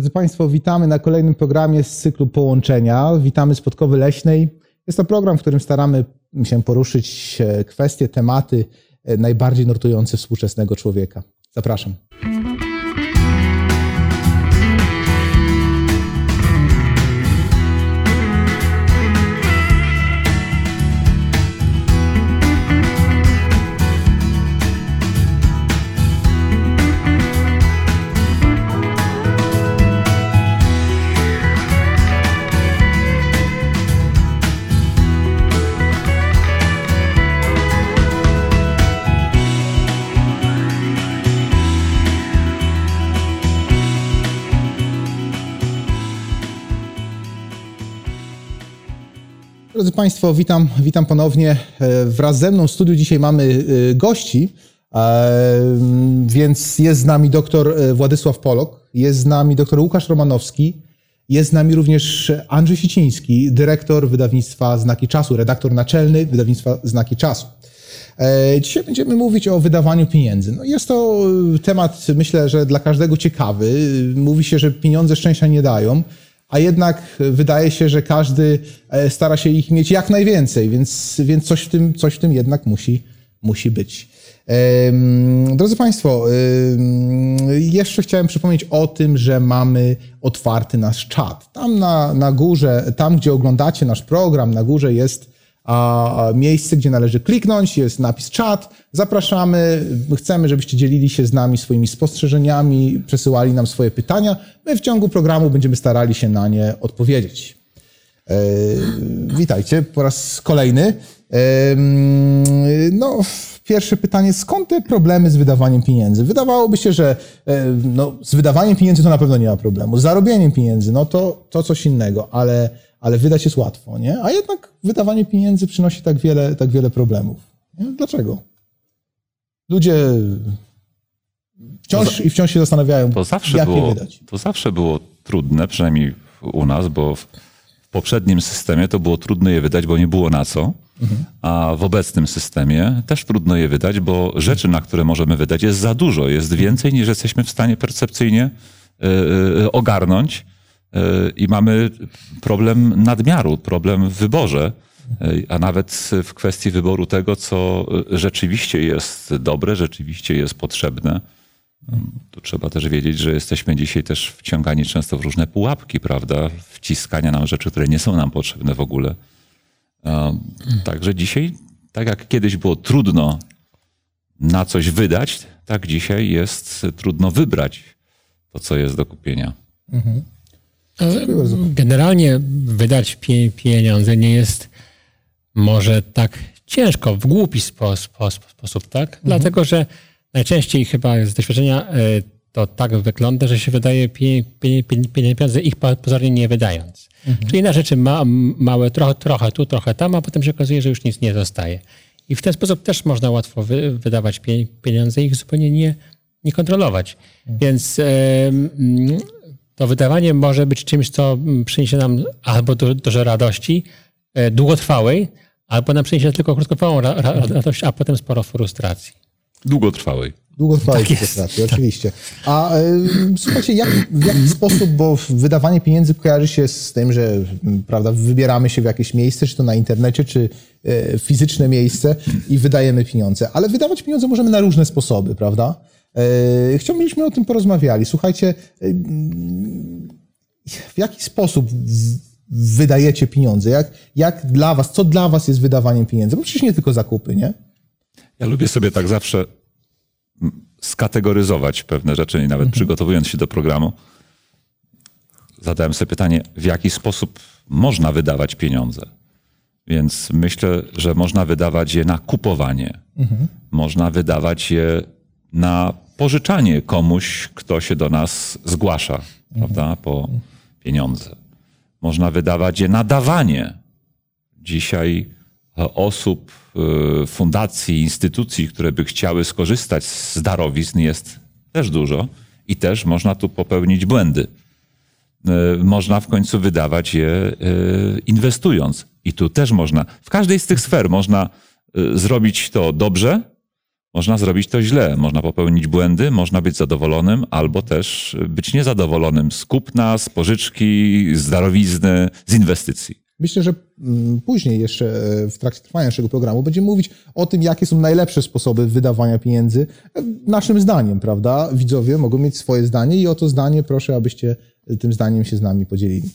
Drodzy Państwo, witamy na kolejnym programie z cyklu Połączenia. Witamy z Podkowy Leśnej. Jest to program, w którym staramy się poruszyć e, kwestie, tematy e, najbardziej nurtujące współczesnego człowieka. Zapraszam. Państwo, witam, witam ponownie. E, Wraz ze mną w studiu dzisiaj mamy e, gości, e, więc jest z nami e, Władysław Polok, jest z nami doktor Łukasz Romanowski, jest z nami również Andrzej Siciński, dyrektor wydawnictwa Znaki Czasu, redaktor naczelny wydawnictwa Znaki Czasu. Dzisiaj będziemy mówić o wydawaniu pieniędzy. No jest to temat, myślę, że dla każdego ciekawy. Mówi się, że pieniądze szczęścia nie dają, a jednak wydaje się, że każdy e, stara się ich mieć jak najwięcej, więc, więc coś, w tym, coś w tym jednak musi, musi być. Drodzy Państwo, jeszcze chciałem przypomnieć o tym, że mamy otwarty nasz czat. Tam na, na górze, tam gdzie oglądacie nasz program, na górze jest a, miejsce, gdzie należy kliknąć, jest napis czat. Zapraszamy, chcemy, żebyście dzielili się z nami swoimi spostrzeżeniami, przesyłali nam swoje pytania. My w ciągu programu będziemy starali się na nie odpowiedzieć. E, witajcie po raz kolejny. E, no, pierwsze pytanie, skąd te problemy z wydawaniem pieniędzy? Wydawałoby się, że e, no, z wydawaniem pieniędzy to na pewno nie ma problemu. Z zarobieniem pieniędzy, no to, to coś innego, ale, ale wydać jest łatwo, nie? A jednak wydawanie pieniędzy przynosi tak wiele, tak wiele problemów. Nie? Dlaczego? Ludzie wciąż i wciąż się zastanawiają, To zawsze, jak je było, wydać. to zawsze było trudne, przynajmniej u nas, bo w, poprzednim systemie to było trudno je wydać, bo nie było na co. A w obecnym systemie też trudno je wydać, bo rzeczy, na które możemy wydać, jest za dużo. Jest więcej niż jesteśmy w stanie percepcyjnie e, e, ogarnąć. I mamy problem nadmiaru, problem w wyborze, a nawet w kwestii wyboru tego, co rzeczywiście jest dobre, rzeczywiście jest potrzebne. Tu trzeba też wiedzieć, że jesteśmy dzisiaj też wciągani często w różne pułapki, prawda? Wciskania nam rzeczy, które nie są nam potrzebne w ogóle. Także dzisiaj, tak jak kiedyś było trudno na coś wydać, tak dzisiaj jest trudno wybrać to, co jest do kupienia. Generalnie wydać pie- pieniądze nie jest może tak ciężko, w głupi spo, spo, sposób, tak? Dlatego, że najczęściej chyba z doświadczenia e, to tak wygląda, że się wydaje pie, pie, pie, pieniądze, ich po- pozornie nie wydając. Czyli na rzeczy ma, małe, trochę, trochę tu, trochę tam, a potem się okazuje, że już nic nie zostaje. I w ten sposób też można łatwo wy, wydawać pie, pieniądze i ich zupełnie nie, nie kontrolować. Więc em, mm, to wydawanie może być czymś, co mm, przyniesie nam albo du- dużo radości e, długotrwałej, albo nam przyniesie tylko krótkotrwałą ra, ra, radość, a potem sporo frustracji. Długotrwałej. Długotrwałej Tak frustracji, oczywiście. A e, słuchajcie, jak, w jaki sposób, bo wydawanie pieniędzy kojarzy się z tym, że m, prawda, wybieramy się w jakieś miejsce, czy to na internecie, czy e, fizyczne miejsce i wydajemy pieniądze. Ale wydawać pieniądze możemy na różne sposoby, prawda? E, chciałbym, żebyśmy o tym porozmawiali. Słuchajcie, e, w jaki sposób wydajecie pieniądze? Jak, jak dla was, co dla was jest wydawaniem pieniędzy? Bo przecież nie tylko zakupy, nie? Ja lubię sobie tak zawsze skategoryzować pewne rzeczy i nawet przygotowując się do programu, zadałem sobie pytanie, w jaki sposób można wydawać pieniądze. Więc myślę, że można wydawać je na kupowanie. Można wydawać je na pożyczanie komuś, kto się do nas zgłasza, prawda, po pieniądze. Można wydawać je na dawanie. Dzisiaj osób, e, fundacji, instytucji, które by chciały skorzystać z darowizn jest też dużo i też można tu popełnić błędy. E, Można w końcu wydawać je e, inwestując. I tu też można, w każdej z tych sfer można zrobić to dobrze można zrobić to źle, można popełnić błędy, można być zadowolonym albo też być niezadowolonym z kupna, z pożyczki, z darowizny, z inwestycji. Myślę, że mm, później jeszcze e, w trakcie trwania naszego programu będziemy mówić o tym, jakie są najlepsze sposoby wydawania pieniędzy. E, Naszym zdaniem, prawda? Widzowie mogą mieć swoje zdanie i o to zdanie proszę, abyście tym zdaniem się z nami podzielili.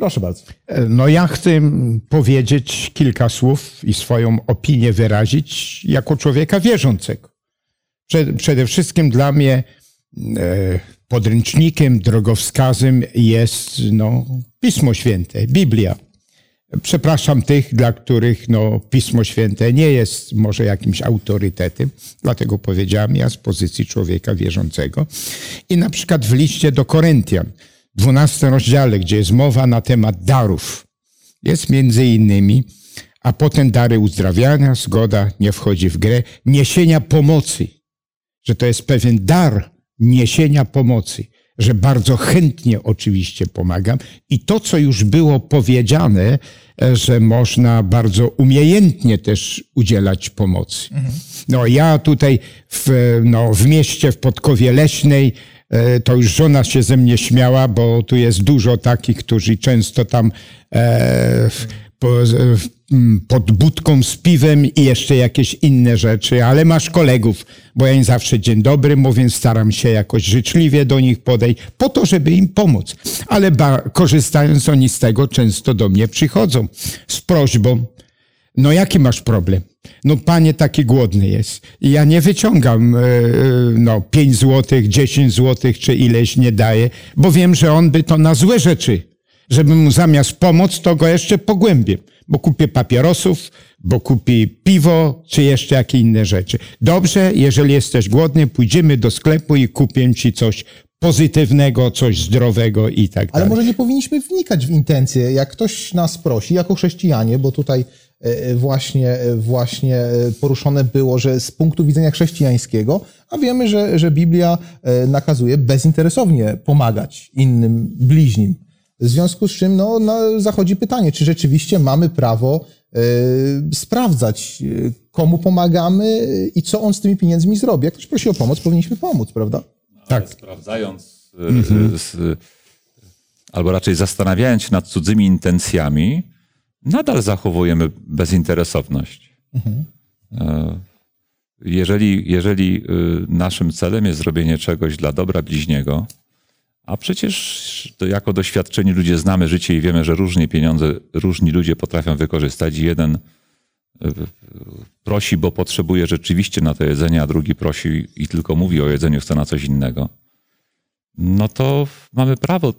Proszę bardzo. No ja chcę powiedzieć kilka słów i swoją opinię wyrazić jako człowieka wierzącego. Przed- Przede wszystkim dla mnie e, podręcznikiem, drogowskazem jest no, Pismo Święte, Biblia. Przepraszam tych, dla których no, Pismo Święte nie jest może jakimś autorytetem, dlatego powiedziałem ja z pozycji człowieka wierzącego. I na przykład w liście do Koryntian, 12 rozdziale, gdzie jest mowa na temat darów, jest między innymi, a potem dary uzdrawiania, zgoda nie wchodzi w grę, niesienia pomocy, że to jest pewien dar niesienia pomocy, że bardzo chętnie oczywiście pomagam. I to, co już było powiedziane, że można bardzo umiejętnie też udzielać pomocy. No ja tutaj w, no, w mieście, w Podkowie Leśnej, to już żona się ze mnie śmiała, bo tu jest dużo takich, którzy często tam e, po, pod budką z piwem i jeszcze jakieś inne rzeczy, ale masz kolegów, bo ja im zawsze dzień dobry mówię, staram się jakoś życzliwie do nich podejść, po to, żeby im pomóc. Ale ba, korzystając oni z tego, często do mnie przychodzą z prośbą, no jaki masz problem? No panie taki głodny jest. I ja nie wyciągam e, no 5 złotych, 10 złotych czy ileś nie daję, bo wiem, że on by to na złe rzeczy, żeby mu zamiast pomóc, to go jeszcze pogłębię, bo kupię papierosów, bo kupi piwo, czy jeszcze jakie inne rzeczy. Dobrze, jeżeli jesteś głodny, pójdziemy do sklepu i kupię ci coś pozytywnego, coś zdrowego i tak Ale dalej. może nie powinniśmy wnikać w intencje, jak ktoś nas prosi, jako chrześcijanie, bo tutaj właśnie, e, właśnie e, poruszone było, że z punktu widzenia chrześcijańskiego, a wiemy, że, że Biblia e, nakazuje bezinteresownie pomagać innym bliźnim. W związku z czym no, no, zachodzi pytanie, czy rzeczywiście mamy prawo e, sprawdzać, e, komu pomagamy i co on z tymi pieniędzmi zrobi. Jak ktoś prosi o pomoc, powinniśmy pomóc, prawda? Tak. Sprawdzając, y, z, albo raczej zastanawiając się nad cudzymi intencjami, nadal zachowujemy bezinteresowność. E, Jeżeli, jeżeli y, naszym celem jest zrobienie czegoś dla dobra bliźniego, a przecież to jako doświadczeni ludzie znamy życie i wiemy, że różnie pieniądze różni ludzie potrafią wykorzystać. Jeden y, prosi, bo potrzebuje rzeczywiście na to jedzenie, a drugi prosi i tylko mówi o jedzeniu, chce na coś innego. No to mamy prawo y,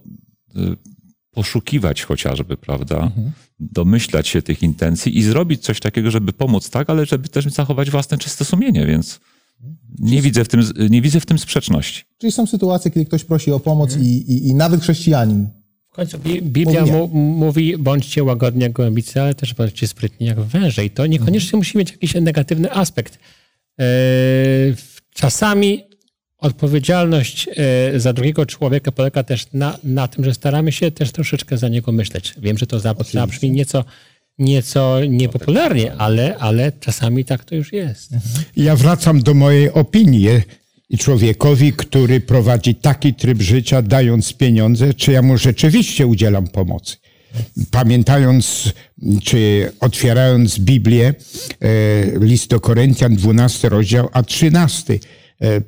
poszukiwać chociażby, prawda? Domyślać się tych intencji i zrobić coś takiego, żeby pomóc, tak, ale żeby też zachować własne czyste sumienie, więc nie widzę w tym, nie widzę w tym sprzeczności. Czyli są sytuacje, kiedy ktoś prosi o pomoc i, i, i nawet chrześcijanin W końcu Bi- Biblia Mówi mówi, bądźcie łagodni jak gołębice, ale też bądźcie sprytni jak węże. I to niekoniecznie musi mieć jakiś negatywny aspekt. E, Czasami odpowiedzialność e, za drugiego człowieka polega też na, na tym, że staramy się też troszeczkę za niego myśleć. Wiem, że to zab- zabrzmi nieco, nieco niepopularnie, ale, ale czasami tak to już jest. Ja wracam do mojej opinii i człowiekowi, który prowadzi taki tryb życia, dając pieniądze, czy ja mu rzeczywiście udzielam pomocy. Pamiętając, czy otwierając Biblię, e, list do Koryntian, 12 rozdział, a 13, e,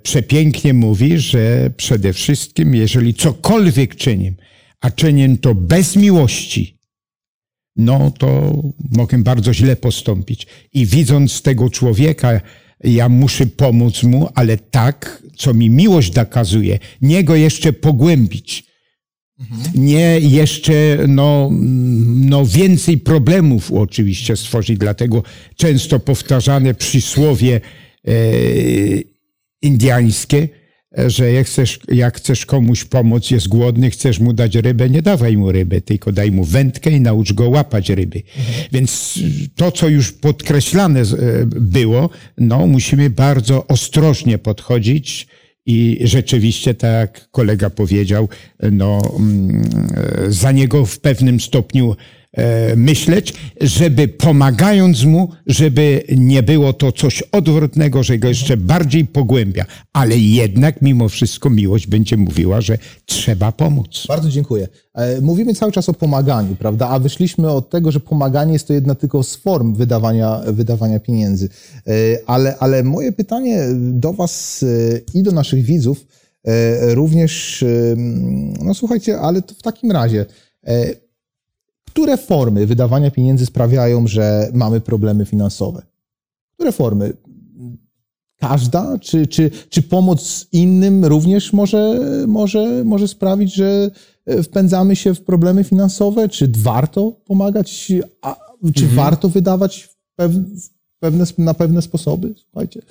przepięknie mówi, że przede wszystkim, jeżeli cokolwiek czynię, a czynię to bez miłości, no to mogę bardzo źle postąpić. I widząc tego człowieka, ja muszę pomóc mu, ale tak, co mi miłość nakazuje, nie go jeszcze pogłębić. Nie jeszcze no, no więcej problemów oczywiście stworzyć. Dlatego często powtarzane przysłowie e, indiańskie, że jak chcesz, jak chcesz komuś pomóc, jest głodny, chcesz mu dać rybę, nie dawaj mu ryby, tylko daj mu wędkę i naucz go łapać ryby. Więc to, co już podkreślane e, było, no musimy bardzo ostrożnie podchodzić i rzeczywiście, tak jak kolega powiedział, no, mm, e, za niego w pewnym stopniu e, myśleć, żeby pomagając mu, żeby nie było to coś odwrotnego, że go jeszcze bardziej pogłębia. Ale jednak mimo wszystko miłość będzie mówiła, że trzeba pomóc. Bardzo dziękuję. E, Mówimy cały czas o pomaganiu, prawda? A wyszliśmy od tego, że pomaganie jest to jedna tylko z form wydawania, wydawania pieniędzy. E, Ale, ale moje pytanie do Was e, i do naszych widzów e, również, e, no słuchajcie, ale to w takim razie, e, które formy wydawania pieniędzy sprawiają, że mamy problemy finansowe? Które formy? Każda? Czy, czy, czy pomoc innym również może, może, może sprawić, że e, wpędzamy się w problemy finansowe? Czy warto pomagać? A, czy warto wydawać pew, pewne, na pewne sposoby? Słuchajcie.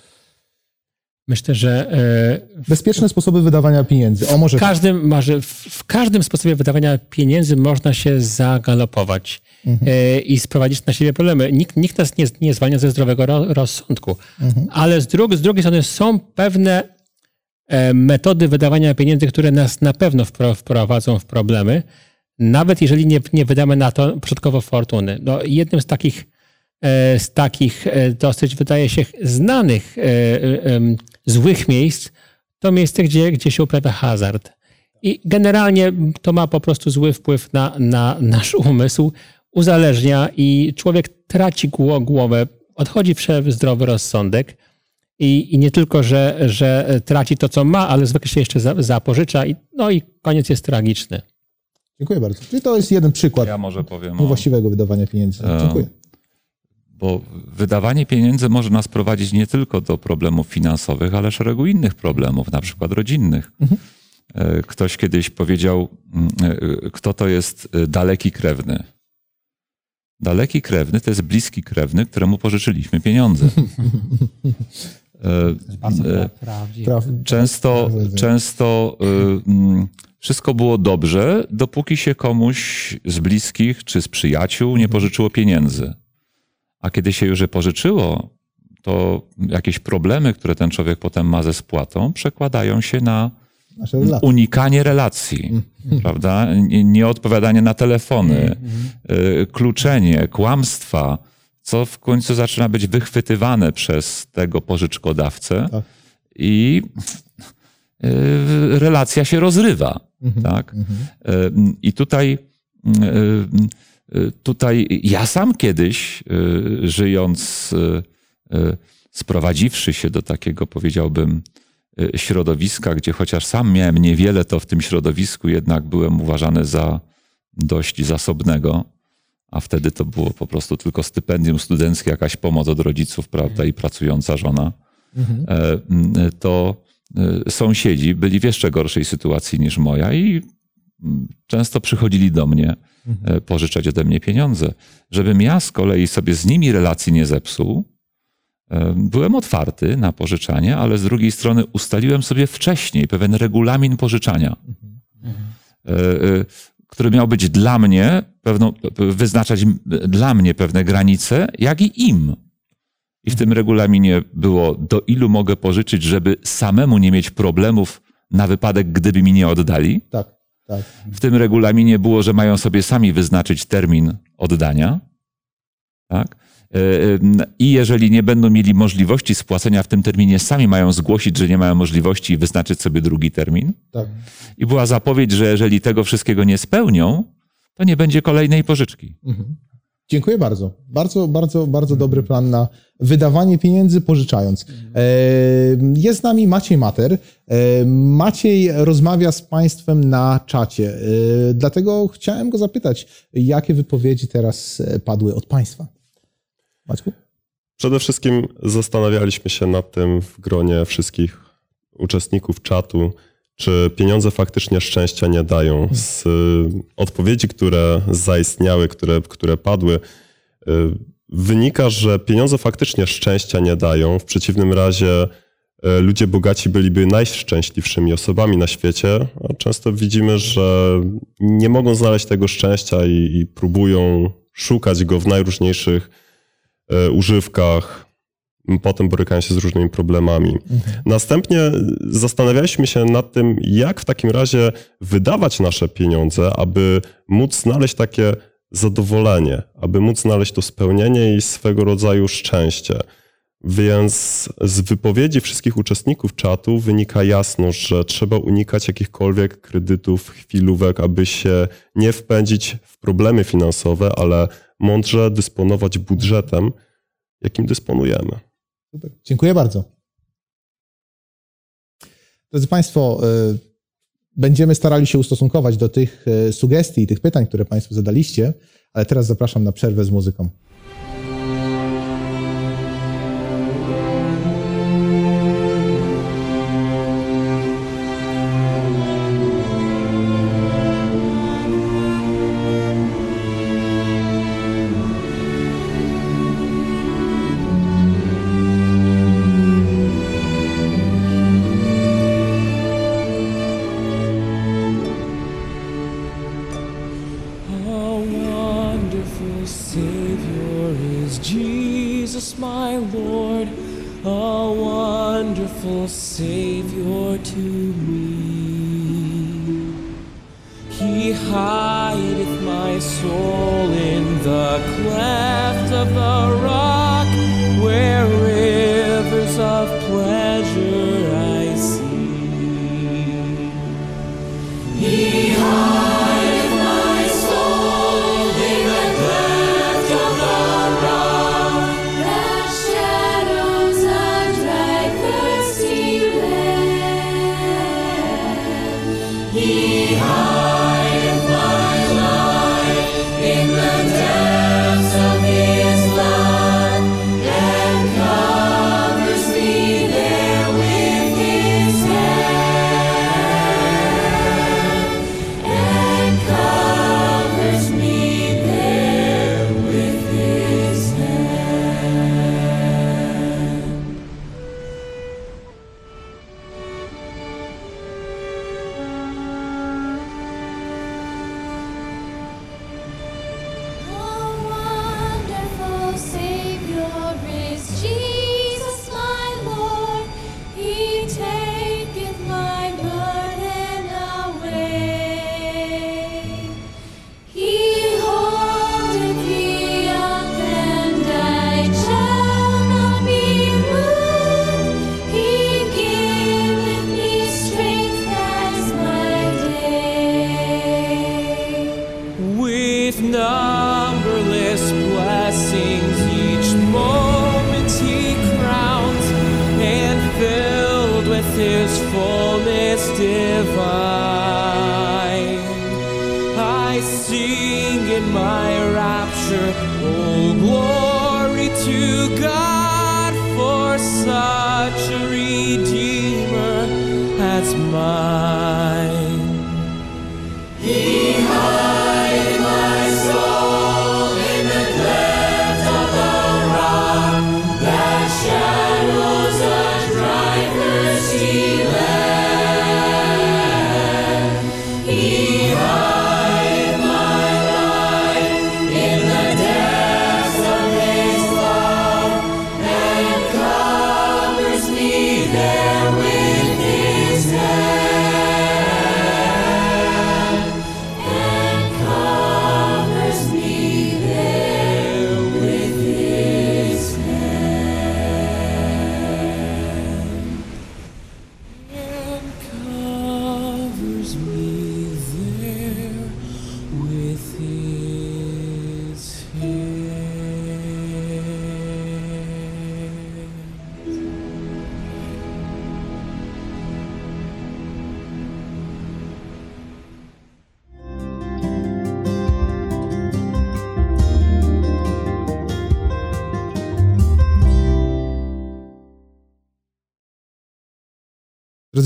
Myślę, że e, Bezpieczne sposoby wydawania pieniędzy. O, może w każdym, może w, każdym sposobie wydawania pieniędzy można się zagalopować e, i sprowadzić na siebie problemy. Nikt, nikt nas nie, nie zwalnia ze zdrowego ro, rozsądku. Ale z, dru, z drugiej strony są pewne e, metody wydawania pieniędzy, które nas na pewno wpro, wprowadzą w problemy, nawet jeżeli nie, nie wydamy na to początkowo fortuny. No, jednym z takich, z takich dosyć, wydaje się, znanych złych miejsc to miejsce, gdzie, gdzie się uprawia hazard. I generalnie to ma po prostu zły wpływ na, na nasz umysł, uzależnia i człowiek traci gło- głowę, odchodzi wszelki zdrowy rozsądek i, i nie tylko, że, że traci to, co ma, ale zwykle się jeszcze za- zapożycza i, no i koniec jest tragiczny. Dziękuję bardzo. Czyli to jest jeden przykład Ja może powiem o, niewłaściwego wydawania pieniędzy. E, Dziękuję. Bo wydawanie pieniędzy może nas prowadzić nie tylko do problemów finansowych, ale szeregu innych problemów, na przykład rodzinnych. E, Ktoś kiedyś powiedział, mm, e, kto to jest e, daleki krewny. Daleki krewny to jest bliski krewny, któremu pożyczyliśmy pieniądze. E, e, Często, często wszystko było dobrze, dopóki się komuś z bliskich czy z przyjaciół nie pożyczyło pieniędzy. A kiedy się już je pożyczyło, to jakieś problemy, które ten człowiek potem ma ze spłatą, przekładają się na relacje. unikanie relacji, prawda? Nie- Nieodpowiadanie na telefony, y, kluczenie, kłamstwa, co w końcu zaczyna być wychwytywane przez tego pożyczkodawcę Tak. i y, relacja się rozrywa, tak? Y, I tutaj tutaj ja sam kiedyś, y, żyjąc, y, y, sprowadziwszy się do takiego, powiedziałbym, y, środowiska, gdzie chociaż sam miałem niewiele, to w tym środowisku jednak byłem uważany za dość zasobnego, a wtedy to było po prostu tylko stypendium studenckie, jakaś pomoc od rodziców, prawda, i pracująca żona. E, m, To e, sąsiedzi byli w jeszcze gorszej sytuacji niż moja i często przychodzili do mnie e, pożyczać ode mnie pieniądze. Żebym ja z kolei sobie z nimi relacji nie zepsuł, e, byłem otwarty na pożyczanie, ale z drugiej strony ustaliłem sobie wcześniej pewien regulamin pożyczania, e, który miał być dla mnie pewną, wyznaczać dla mnie pewne granice, jak i im. I w tym regulaminie było, do ilu mogę pożyczyć, żeby samemu nie mieć problemów na wypadek, gdyby mi nie oddali. Tak, tak. W tym regulaminie było, że mają sobie sami wyznaczyć termin oddania. Tak? E, e, I jeżeli nie będą mieli możliwości spłacenia w tym terminie, sami mają zgłosić, że nie mają możliwości i wyznaczyć sobie drugi termin. tak. I była zapowiedź, że jeżeli tego wszystkiego nie spełnią, to nie będzie kolejnej pożyczki. Dziękuję bardzo. Bardzo, bardzo, bardzo dobry plan na wydawanie pieniędzy pożyczając. E, Jest z nami Maciej Mater. E, Maciej rozmawia z Państwem na czacie. E, Dlatego chciałem go zapytać, jakie wypowiedzi teraz padły od Państwa? Maćku? Przede wszystkim zastanawialiśmy się nad tym w gronie wszystkich uczestników czatu, czy pieniądze faktycznie szczęścia nie dają. Z y, odpowiedzi, które zaistniały, które, które padły, y, wynika, że pieniądze faktycznie szczęścia nie dają. W przeciwnym razie y, ludzie bogaci byliby najszczęśliwszymi osobami na świecie, a często widzimy, że nie mogą znaleźć tego szczęścia i, i próbują szukać go w najróżniejszych używkach, potem borykają się z różnymi problemami. Następnie zastanawialiśmy się nad tym, jak w takim razie wydawać nasze pieniądze, aby móc znaleźć takie zadowolenie, aby móc znaleźć to spełnienie i swego rodzaju szczęście. Więc z wypowiedzi wszystkich uczestników czatu wynika jasno, że trzeba unikać jakichkolwiek kredytów, chwilówek, aby się nie wpędzić w problemy finansowe, ale mądrze dysponować budżetem, jakim dysponujemy. Super. Dziękuję bardzo. Drodzy Państwo, y, będziemy starali się ustosunkować do tych y, sugestii i tych pytań, które Państwo zadaliście, ale teraz zapraszam na przerwę z muzyką.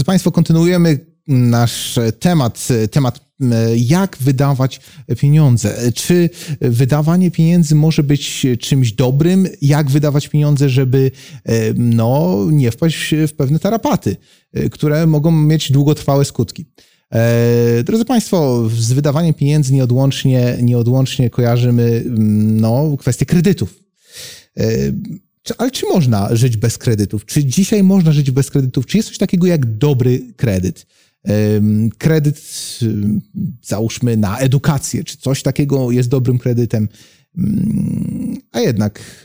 Państwo, kontynuujemy nasz temat, temat e, jak wydawać pieniądze. Czy wydawanie pieniędzy może być czymś dobrym? Jak wydawać pieniądze, żeby e, no, nie wpaść w pewne tarapaty, e, które mogą mieć długotrwałe skutki? E, Drodzy Państwo, z wydawaniem pieniędzy nieodłącznie, nieodłącznie kojarzymy no, kwestię kredytów. Czy- Ale czy można żyć bez kredytów? Czy dzisiaj można żyć bez kredytów? Czy jest coś takiego jak dobry kredyt? kredyt, załóżmy, na edukację, czy coś takiego jest dobrym kredytem. Mm, A jednak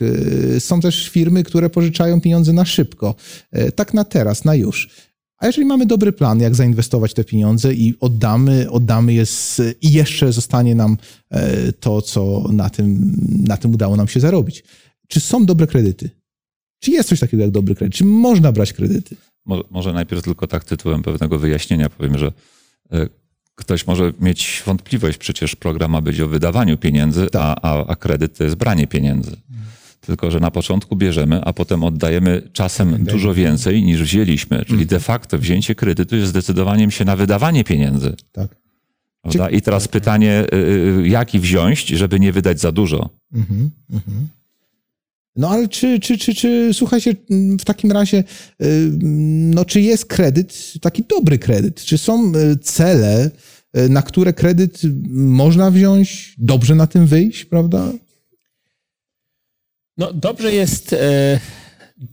e, są też firmy, które pożyczają pieniądze na szybko, e, tak na teraz, na już. A jeżeli mamy dobry plan, jak zainwestować te pieniądze i oddamy, oddamy je z, i jeszcze zostanie nam e, to, co na tym, na tym udało nam się zarobić. Czy są dobre kredyty? Czy jest coś takiego jak dobry kredyt? Czy można brać kredyty? Może, może najpierw tylko tak tytułem pewnego wyjaśnienia powiem, że e, ktoś może mieć wątpliwość, przecież program ma być o wydawaniu pieniędzy, a, a, a kredyt to jest branie pieniędzy. Tylko, że na początku bierzemy, a potem oddajemy czasem dużo więcej niż wzięliśmy. Czyli de facto wzięcie kredytu jest zdecydowaniem się na wydawanie pieniędzy. Tak. Prawda? I teraz pytanie, y, y, jaki wziąć, żeby nie wydać za dużo? No ale czy, czy, czy, czy słuchajcie, mm, w takim razie, y, no czy jest kredyt, taki dobry kredyt? Czy są y, cele, y, na które kredyt można wziąć, dobrze na tym wyjść, prawda? No dobrze jest, e,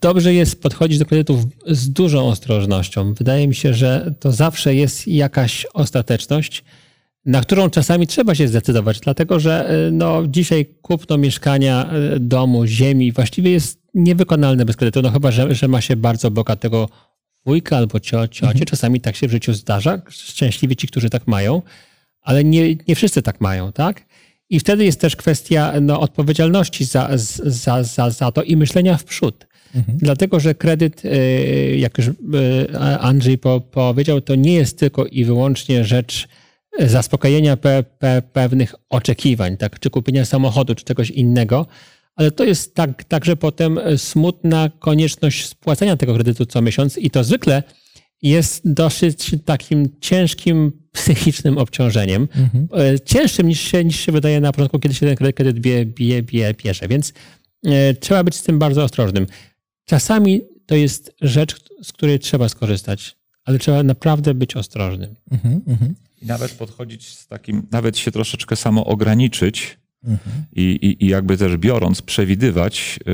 dobrze jest podchodzić do kredytów z dużą ostrożnością. Wydaje mi się, że to zawsze jest jakaś ostateczność, na którą czasami trzeba się zdecydować, dlatego że e, no, dzisiaj kupno mieszkania, e, domu, ziemi właściwie jest niewykonalne bez kredytu, no chyba, że, że ma się bardzo bogatego wujka albo cio, ciocie. Czasami tak się w życiu zdarza. Szczęśliwi ci, którzy tak mają, ale nie, nie wszyscy tak mają, tak? I wtedy jest też kwestia no, odpowiedzialności za, za, za, za to i myślenia w przód. Dlatego, że kredyt, y, jak już Andrzej po, powiedział, to nie jest tylko i wyłącznie rzecz zaspokojenia pe, pe, pewnych oczekiwań, tak? czy kupienia samochodu, czy czegoś innego, ale to jest tak, także potem smutna konieczność spłacania tego kredytu co miesiąc i to zwykle jest dosyć takim ciężkim psychicznym obciążeniem. E, Cięższym niż się, niż się wydaje na początku, kiedy się ten kredyt- bie, bie, bie, bierze. Więc e, trzeba być z tym bardzo ostrożnym. Czasami to jest rzecz, z której trzeba skorzystać, ale trzeba naprawdę być ostrożnym. I nawet podchodzić z takim, nawet się troszeczkę samo ograniczyć i, i, i jakby też biorąc, przewidywać y,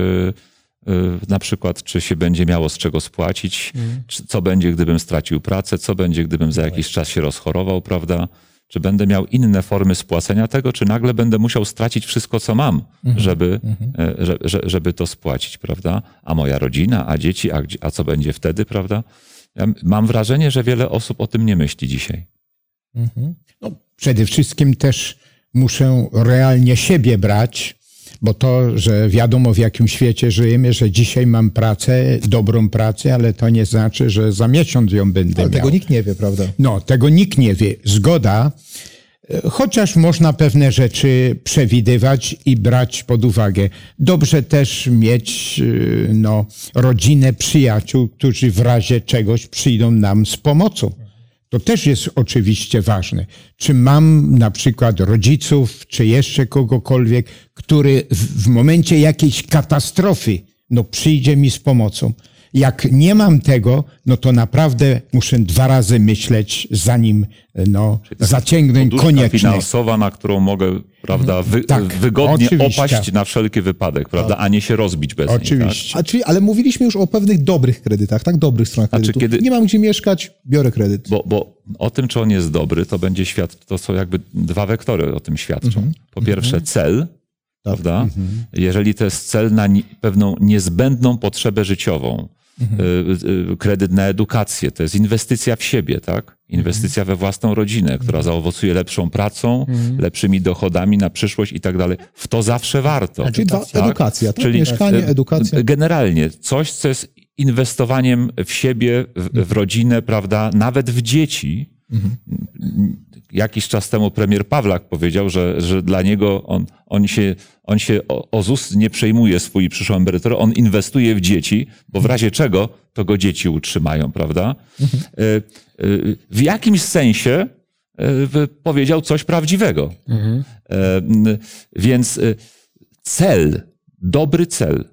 y, na przykład, czy się będzie miało z czego spłacić, czy, co będzie, gdybym stracił pracę, co będzie, gdybym za jakiś czas się rozchorował, prawda? Czy będę miał inne formy spłacenia tego, czy nagle będę musiał stracić wszystko, co mam, żeby, e, że, że, żeby to spłacić, prawda? A moja rodzina, a dzieci, a, a co będzie wtedy, prawda? Ja mam wrażenie, że wiele osób o tym nie myśli dzisiaj. No, przede wszystkim też muszę realnie siebie brać, bo to, że wiadomo w jakim świecie żyjemy, że dzisiaj mam pracę, dobrą pracę, ale to nie znaczy, że za miesiąc ją będę Ale miał. tego nikt nie wie, prawda? No, tego nikt nie wie. Zgoda. Chociaż można pewne rzeczy przewidywać i brać pod uwagę. Dobrze też mieć e, no, rodzinę, przyjaciół, którzy w razie czegoś przyjdą nam z pomocą. To też jest oczywiście ważne. Czy mam na przykład rodziców, czy jeszcze kogokolwiek, który w, w momencie jakiejś katastrofy no, przyjdzie mi z pomocą. Jak nie mam tego, no to naprawdę muszę dwa razy myśleć, zanim no, zaciągnąć Poduszka koniecznie. finansowa, na którą mogę prawda, wy, Tak, wygodnie oczywiście. opaść na wszelki wypadek, prawda, a nie się rozbić bez niej. Tak? Oczywiście. A czyli, ale mówiliśmy już o pewnych dobrych kredytach, tak? Dobrych stronach Znaczy, kredytu. kiedy- Nie mam gdzie mieszkać, biorę kredyt. Bo, bo o tym, czy on jest dobry, to będzie świat, to są jakby dwa wektory o tym świadczą. Mhm. Po pierwsze cel, Tak. prawda? Jeżeli to jest cel na pewną niezbędną potrzebę życiową, Mhm. y, y, kredyt na edukację, to jest inwestycja w siebie, tak? Inwestycja Mhm. we własną rodzinę, która zaowocuje lepszą pracą, lepszymi dochodami na przyszłość i tak dalej. W to zawsze warto. Czyli Tak? edukacja, tak? Czyli Mieszkanie, edukacja. Generalnie coś, co jest inwestowaniem w siebie, w, w rodzinę, prawda, nawet w dzieci. Jakiś czas temu premier Pawlak powiedział, że, że dla niego on, on się, on się o, o ZUS nie przejmuje swój przyszłą emeryturę, on inwestuje w dzieci, bo w razie czego to go dzieci utrzymają, prawda? E, e, W jakimś sensie e, powiedział coś prawdziwego. E, m, Więc cel, dobry cel,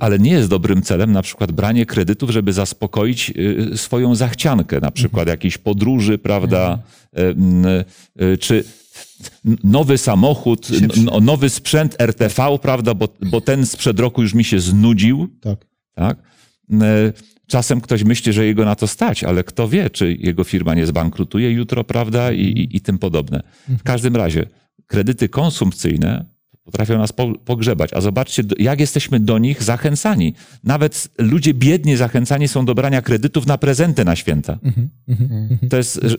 ale- nie jest dobrym celem na przykład branie kredytów, żeby zaspokoić y, swoją zachciankę, na przykład jakiejś podróży, prawda, y, y, czy nowy samochód, nowy sprzęt RTV, prawda, bo, bo ten sprzed roku już mi się znudził, Tak. tak? Czasem ktoś myśli, że jego na to stać, ale kto wie, czy jego firma nie zbankrutuje jutro, prawda, i, i, i tym podobne. W każdym razie, kredyty konsumpcyjne potrafią nas po, pogrzebać, a zobaczcie, jak jesteśmy do nich zachęcani. Nawet ludzie biedni zachęcani są do brania kredytów na prezenty na święta. To jest, że-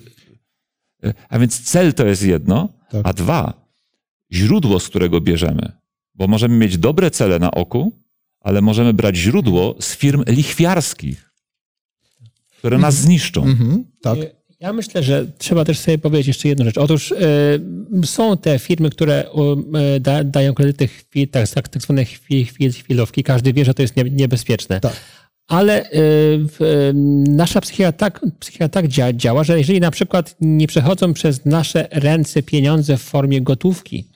a więc cel to jest jedno, Tak. a dwa, źródło, z którego bierzemy. Bo możemy mieć dobre cele na oku, ale możemy brać źródło z firm lichwiarskich, które nas zniszczą. Mhm, tak. Ja myślę, że trzeba też sobie powiedzieć jeszcze jedną rzecz. Otóż e, są te firmy, które e, da, dają kredyty, chwi, tak, tak, tak zwane chwi, chwi, chwilówki. Każdy wie, że to jest nie, niebezpieczne. Tak. Ale e, nasza psychika tak, psychika tak dzia, działa, że jeżeli na przykład nie przechodzą przez nasze ręce pieniądze w formie gotówki,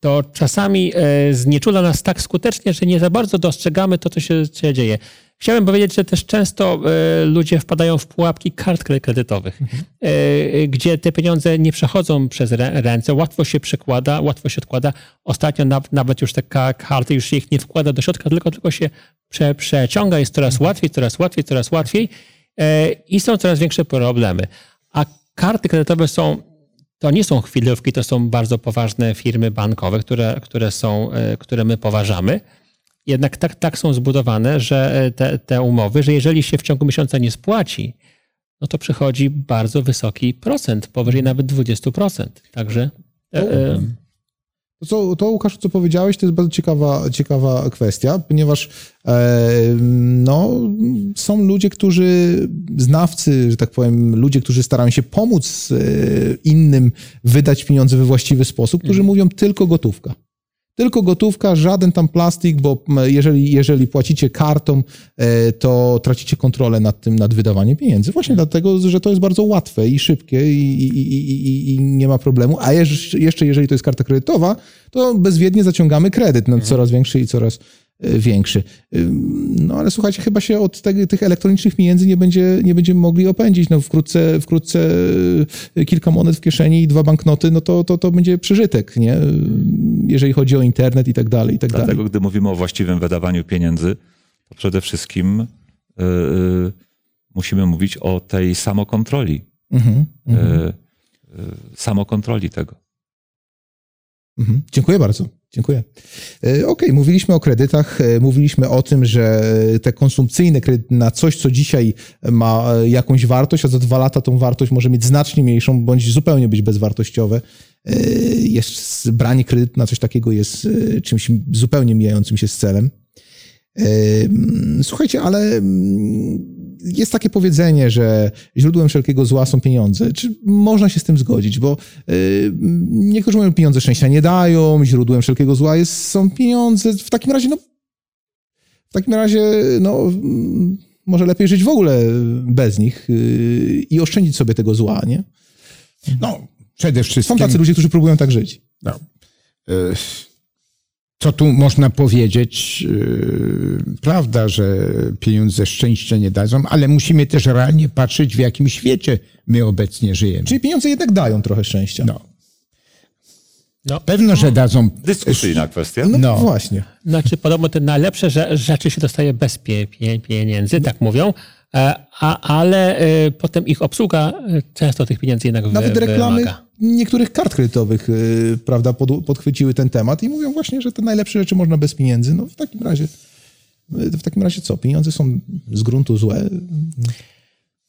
to czasami znieczula nas tak skutecznie, że nie za bardzo dostrzegamy to, co się dzieje. Chciałem powiedzieć, że też często e, ludzie wpadają w pułapki kart kre- kredytowych, e, gdzie te pieniądze nie przechodzą przez rę- ręce, łatwo się przekłada, łatwo się odkłada. Ostatnio na, nawet już te ka- karty, już ich nie wkłada do środka, tylko, tylko się prze, przeciąga, jest coraz łatwiej, coraz łatwiej, coraz łatwiej e, i są coraz większe problemy. A karty kredytowe są to nie są chwilówki, to są bardzo poważne firmy bankowe, które, które, są, które my poważamy. Jednak tak, tak są zbudowane, że e, te, te umowy, że jeżeli się w ciągu miesiąca nie spłaci, no to przychodzi bardzo wysoki procent, powyżej nawet 20%. Także e, e, To, co, to Łukasz, co powiedziałeś, to jest bardzo ciekawa, ciekawa kwestia, ponieważ e, no, są ludzie, którzy, znawcy, że tak powiem, ludzie, którzy starają się pomóc e, innym wydać pieniądze we właściwy sposób, którzy mówią tylko gotówka. Tylko gotówka, żaden tam plastik, bo jeżeli, jeżeli płacicie kartą, e, to tracicie kontrolę nad tym, nad wydawaniem pieniędzy. Właśnie dlatego, że to jest bardzo łatwe i szybkie i, i, i, i, nie ma problemu. A jeszcze, jeżeli to jest karta kredytowa, to bezwiednie zaciągamy kredyt, no, coraz większy i coraz większy. No ale słuchajcie, chyba się od te, tych elektronicznych pieniędzy nie, będzie, nie będziemy mogli opędzić. No, wkrótce, wkrótce e, kilka monet w kieszeni i dwa banknoty, no to, to, to będzie przeżytek, nie? Jeżeli chodzi o internet i tak dalej, i tak dalej. Dlatego, gdy mówimy o właściwym wydawaniu pieniędzy, to przede wszystkim y, y, musimy mówić o tej samokontroli. Mhm, Y, y, samokontroli tego. Mhm. Dziękuję bardzo. Dziękuję. E, Okej, mówiliśmy o kredytach, e, mówiliśmy o tym, że te konsumpcyjne kredyty na coś, co dzisiaj ma e, jakąś wartość, a za dwa lata tą wartość może mieć znacznie mniejszą, bądź zupełnie być bezwartościowe. E, Jest, branie kredytu na coś takiego jest e, czymś zupełnie mijającym się z celem. E, Słuchajcie, ale jest takie powiedzenie, że źródłem wszelkiego zła są pieniądze. Czy można się z tym zgodzić? Bo y, niektórzy mówią, pieniądze szczęścia nie dają, źródłem wszelkiego zła jest, są pieniądze. W takim razie, no, w takim razie, no, mm, może lepiej żyć w ogóle bez nich y, i oszczędzić sobie tego zła, nie? No, przede Są wszystkim... tacy ludzie, którzy próbują tak żyć. No. Co tu można powiedzieć? E, Prawda, że pieniądze szczęścia nie dadzą, ale musimy też realnie patrzeć, w jakim świecie my obecnie żyjemy. Czyli pieniądze jednak dają trochę szczęścia. No. no, Pewno, że dadzą. Dyskusyjna kwestia. No, No. właśnie. Znaczy, podobno te najlepsze rze- rzeczy się dostaje bez pie, pie, pieniędzy, tak mówią, a, ale e, potem ich obsługa e, często tych pieniędzy jednak wy, Nawet reklamy wymaga. niektórych kart kredytowych prawda, pod, podchwyciły ten temat i mówią właśnie, że te najlepsze rzeczy można bez pieniędzy. No w takim razie, w takim razie co? Pieniądze są z gruntu złe.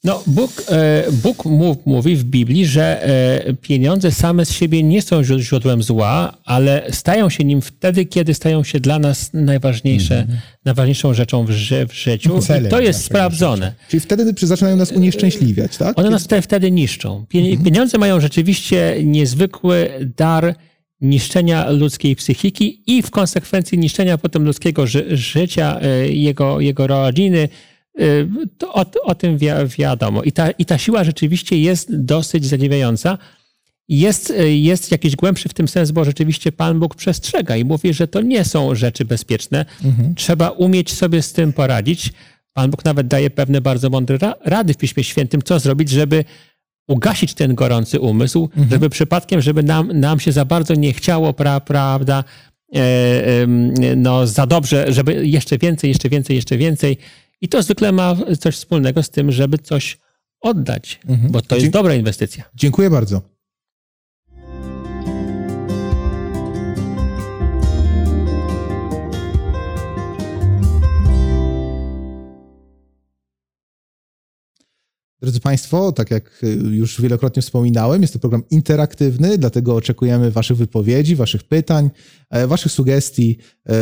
No, Bóg, e, Bóg mów, mówi w Biblii, że e, pieniądze same z siebie nie są źró- źródłem zła, ale stają się nim wtedy, kiedy stają się dla nas najważniejsze, najważniejszą rzeczą w, ży, w życiu. Celem I to jest sprawdzone. Czyli wtedy zaczynają nas unieszczęśliwiać, tak? One nas wtedy, wtedy niszczą. Pie- Pieniądze mają rzeczywiście niezwykły dar niszczenia ludzkiej psychiki i w konsekwencji niszczenia potem ludzkiego ży- życia, e, jego, jego rodziny. E, To o, o tym wi- wiadomo. I ta, I ta siła rzeczywiście jest dosyć zadziwiająca. Jest, e, jest jakiś głębszy w tym sens, bo rzeczywiście Pan Bóg przestrzega i mówi, że to nie są rzeczy bezpieczne. Trzeba umieć sobie z tym poradzić. Pan Bóg nawet daje pewne bardzo mądre ra- rady w Piśmie Świętym, co zrobić, żeby ugasić ten gorący umysł, żeby przypadkiem, żeby nam, nam się za bardzo nie chciało, pra, prawda, e, em, no za dobrze, żeby jeszcze więcej, jeszcze więcej, jeszcze więcej I to zwykle ma coś wspólnego z tym, żeby coś oddać, bo to jest Dzie- dobra inwestycja. Dziękuję bardzo. Drodzy Państwo, tak jak y, już wielokrotnie wspominałem, jest to program interaktywny, dlatego oczekujemy Waszych wypowiedzi, Waszych pytań, e, Waszych sugestii. E,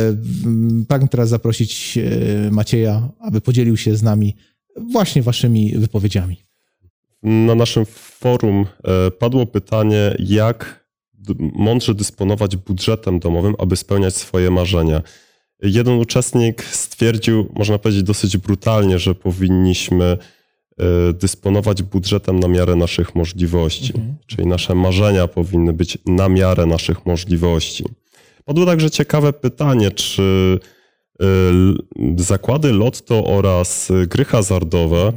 Pragnę teraz zaprosić e, Macieja, aby podzielił się z nami właśnie Waszymi wypowiedziami. Na naszym forum padło pytanie, jak mądrze dysponować budżetem domowym, aby spełniać swoje marzenia. Jeden uczestnik stwierdził, można powiedzieć dosyć brutalnie, że powinniśmy dysponować budżetem na miarę naszych możliwości, czyli nasze marzenia powinny być na miarę naszych możliwości. Padło także ciekawe pytanie, czy e, zakłady lotto oraz e, gry hazardowe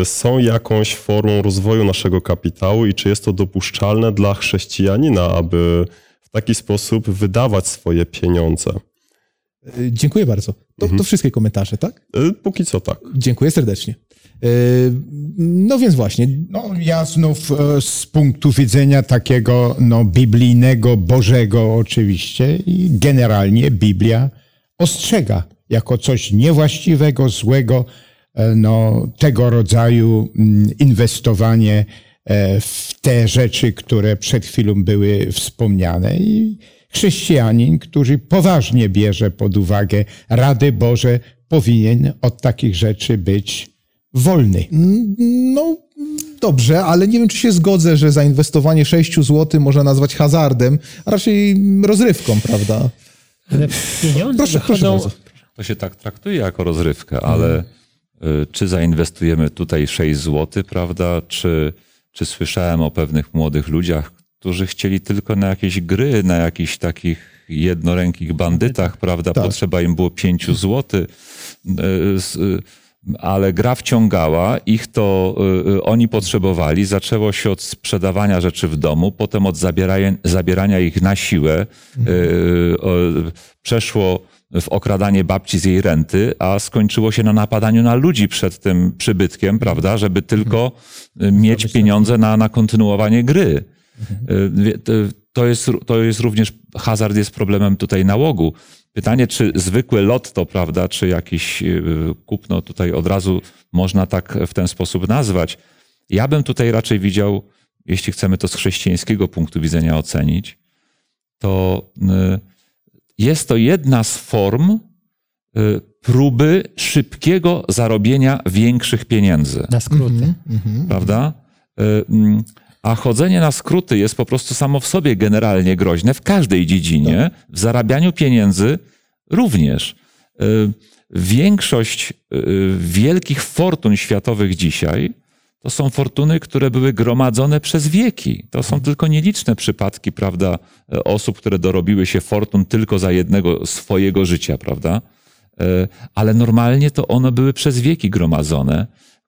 y, są jakąś formą rozwoju naszego kapitału i czy jest to dopuszczalne dla chrześcijanina, aby w taki sposób wydawać swoje pieniądze? Dziękuję bardzo. To, to wszystkie komentarze, tak? Póki co tak. Dziękuję serdecznie. Y, No więc właśnie, No, ja znów e, z punktu widzenia takiego no, biblijnego, bożego oczywiście i generalnie Biblia ostrzega jako coś niewłaściwego, złego, e, no, tego rodzaju mm, inwestowanie e, w te rzeczy, które przed chwilą były wspomniane. I chrześcijanin, który poważnie bierze pod uwagę rady Boże, powinien od takich rzeczy być wolny. no dobrze, ale nie wiem, czy się zgodzę, że zainwestowanie 6 zł można nazwać hazardem, a raczej rozrywką, prawda? Ale pieniądze Proszę, proszę wychodzą, bardzo. To się tak traktuje jako rozrywkę, ale y, czy zainwestujemy tutaj 6 zł, prawda? Czy, czy słyszałem o pewnych młodych ludziach, którzy chcieli tylko na jakieś gry, na jakichś takich jednorękich bandytach, prawda? Tak. Potrzeba im było 5 zł, ale gra wciągała, ich to y, y, oni potrzebowali. Zaczęło się od sprzedawania rzeczy w domu, potem od zabierania, zabierania ich na siłę. Y, y, Przeszło w okradanie babci z jej renty, a skończyło się na napadaniu na ludzi przed tym przybytkiem, prawda, żeby tylko y, mieć pieniądze na, na kontynuowanie gry. Y, to- To jest, to jest również, hazard jest problemem tutaj nałogu. Pytanie, czy zwykłe lotto, prawda, czy jakieś y, kupno tutaj od razu można tak w ten sposób nazwać. Ja bym tutaj raczej widział, jeśli chcemy to z chrześcijańskiego punktu widzenia ocenić, to y, jest to jedna z form y, próby szybkiego zarobienia większych pieniędzy na skróty. prawda? Y, mm, A chodzenie na skróty jest po prostu samo w sobie generalnie groźne w każdej dziedzinie, w zarabianiu pieniędzy również. Y, Większość y, wielkich fortun światowych dzisiaj to są fortuny, które były gromadzone przez wieki. To są tylko nieliczne przypadki, prawda, e, osób, które dorobiły się fortun tylko za jednego swojego życia, prawda? E, Ale normalnie to one były przez wieki gromadzone,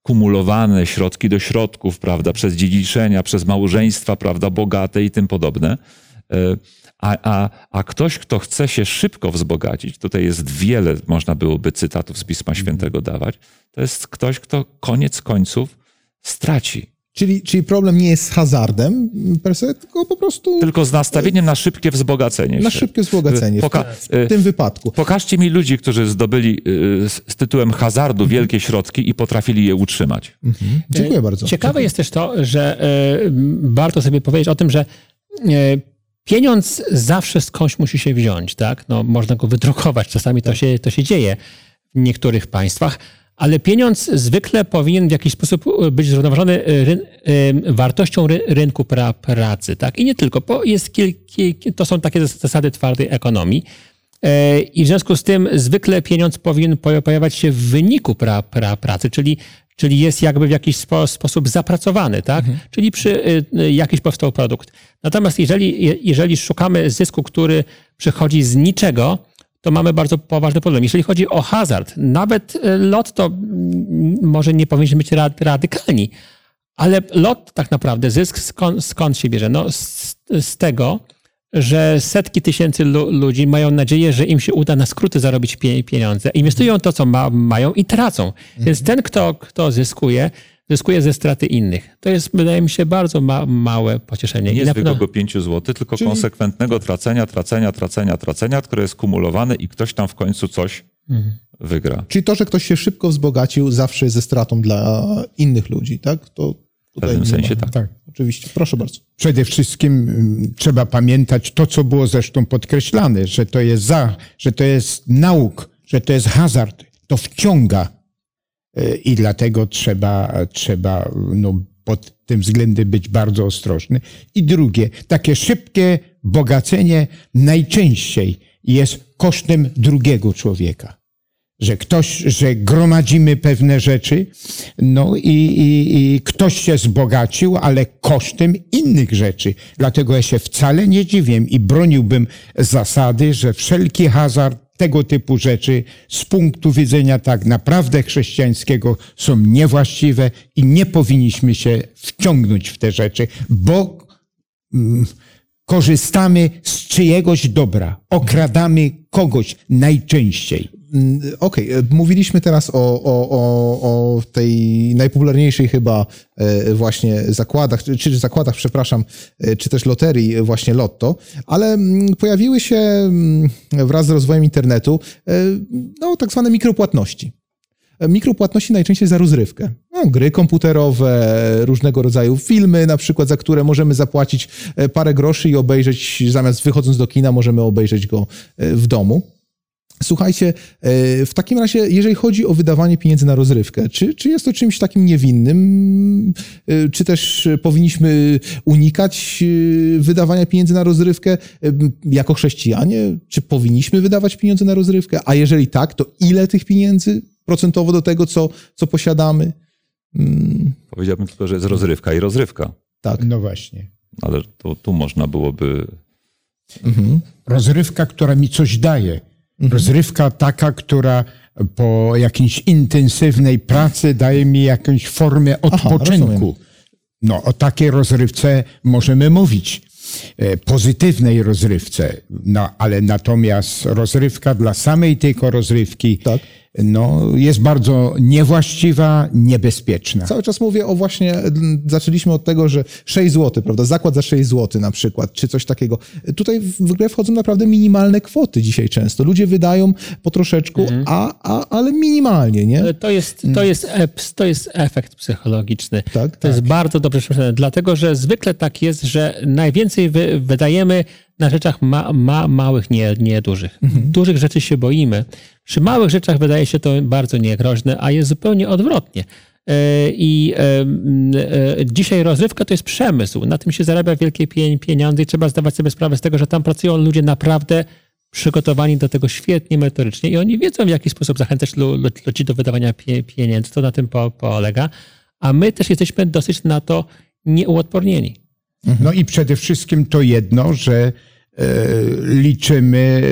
kumulowane środki do środków, prawda, przez dziedziczenia, przez małżeństwa, prawda, bogate i tym podobne. E, A, a, a ktoś, kto chce się szybko wzbogacić, tutaj jest wiele, można byłoby cytatów z Pisma Świętego dawać, to jest ktoś, kto koniec końców straci. Czyli, czyli problem nie jest z hazardem per se, tylko po prostu Tylko z nastawieniem na szybkie wzbogacenie na się. szybkie wzbogacenie w, Poka- w tym wypadku. Pokażcie mi ludzi, którzy zdobyli y, z, z tytułem hazardu wielkie środki i potrafili je utrzymać. Dziękuję bardzo. Ciekawe jest też to, że warto sobie powiedzieć o tym, że pieniądz zawsze skądś musi się wziąć, tak? No, można go wydrukować, czasami to się, to się dzieje w niektórych państwach, ale pieniądz zwykle powinien w jakiś sposób e, być zrównoważony e, ryn, e, wartością ry, rynku pra, pracy, tak? I nie tylko, bo jest kil, kil, to są takie zasady twardej ekonomii. I w związku z tym zwykle pieniądz powinien po- pojawiać się w wyniku pra, pra, pracy, czyli, czyli jest jakby w jakiś spo, sposób zapracowany, tak? Czyli przy jakiś powstał produkt. Natomiast jeżeli, je- jeżeli szukamy zysku, który przychodzi z niczego, to mamy bardzo poważny problem. Jeżeli chodzi o hazard, nawet y, lot to mm, może nie powinniśmy być ra- radykalni, ale lot tak naprawdę, zysk skąd, skąd się bierze? No z, z tego, że setki tysięcy lu- ludzi mają nadzieję, że im się uda na skróty zarobić pie- pieniądze. Inwestują to, co ma, mają i tracą. Więc ten, kto, kto zyskuje, zyskuje ze straty innych. To jest, wydaje mi się, bardzo ma, małe pocieszenie. Nie na pewno- zwykłego 5 zł, tylko konsekwentnego tracenia, tracenia, tracenia, tracenia, które jest kumulowane i ktoś tam w końcu coś wygra. Czyli to, że ktoś się szybko wzbogacił, zawsze jest ze stratą dla innych ludzi, tak? To W pewnym sensie tak. Tak. Oczywiście. Proszę bardzo. Przede wszystkim mm, trzeba pamiętać to, co było zresztą podkreślane, że to jest za, że to jest nauk, że to jest hazard. To wciąga i dlatego trzeba, trzeba no, pod tym względem być bardzo ostrożny. I drugie, takie szybkie bogacenie najczęściej jest kosztem drugiego człowieka. Że ktoś, że gromadzimy pewne rzeczy, no i, i, i ktoś się wzbogacił, ale kosztem innych rzeczy. Dlatego ja się wcale nie dziwię i broniłbym zasady, że wszelki hazard tego typu rzeczy z punktu widzenia tak naprawdę chrześcijańskiego są niewłaściwe i nie powinniśmy się wciągnąć w te rzeczy, bo mm, korzystamy z czyjegoś dobra, okradamy kogoś najczęściej. Mm, Okej, e, mówiliśmy teraz o, o, o, o tej najpopularniejszej chyba e, właśnie zakładach, czy, zakładach, przepraszam, e, czy też loterii właśnie Lotto, ale mm, pojawiły się mm, wraz z rozwojem internetu no, tak zwane mikropłatności. Mikropłatności najczęściej za rozrywkę. No, gry komputerowe, różnego rodzaju filmy, na przykład, za które możemy zapłacić e, parę groszy i obejrzeć, zamiast wychodząc do kina, możemy obejrzeć go e, w domu. Słuchajcie, e, w takim razie, jeżeli chodzi o wydawanie pieniędzy na rozrywkę, czy, czy jest to czymś takim niewinnym, czy też powinniśmy unikać wydawania pieniędzy na rozrywkę jako chrześcijanie? Czy powinniśmy wydawać pieniądze na rozrywkę? A jeżeli tak, to ile tych pieniędzy procentowo do tego, co, co posiadamy? Mm, Powiedziałbym tylko, że jest rozrywka i rozrywka. tak. No właśnie. Ale to, tu można byłoby rozrywka, która mi coś daje. Mhm. Rozrywka taka, która po jakiejś intensywnej pracy daje mi jakąś formę odpoczynku. rozumiem. no, o takiej rozrywce możemy mówić. E, Pozytywnej rozrywce, no, ale natomiast rozrywka dla samej tylko rozrywki Tak. No, jest bardzo niewłaściwa, niebezpieczna. Cały czas mówię o właśnie, m, zaczęliśmy od tego, że 6 zł, prawda? Zakład za 6 zł na przykład, czy coś takiego. Tutaj w grę wchodzą naprawdę minimalne kwoty dzisiaj często. Ludzie wydają po troszeczku, a, a, ale minimalnie, nie? Ale To jest, to, jest, ep- to jest efekt psychologiczny. Tak, to jest bardzo dobrze przemyślane, dlatego że zwykle tak jest, że najwięcej wy, wydajemy na rzeczach ma, ma, małych, nie, nie dużych. Dużych rzeczy się boimy. Przy małych rzeczach wydaje się to bardzo niegroźne, a jest zupełnie odwrotnie. E, I e, e, dzisiaj rozrywka to jest przemysł. Na tym się zarabia wielkie pie- pieniądze i trzeba zdawać sobie sprawę z tego, że tam pracują ludzie naprawdę przygotowani do tego świetnie merytorycznie i oni wiedzą, w jaki sposób zachęcać lu- lu- ludzi do wydawania pie- pieniędzy. To na tym po, polega. A my też jesteśmy dosyć na to nieuodpornieni. No i przede wszystkim to jedno, że e, liczymy,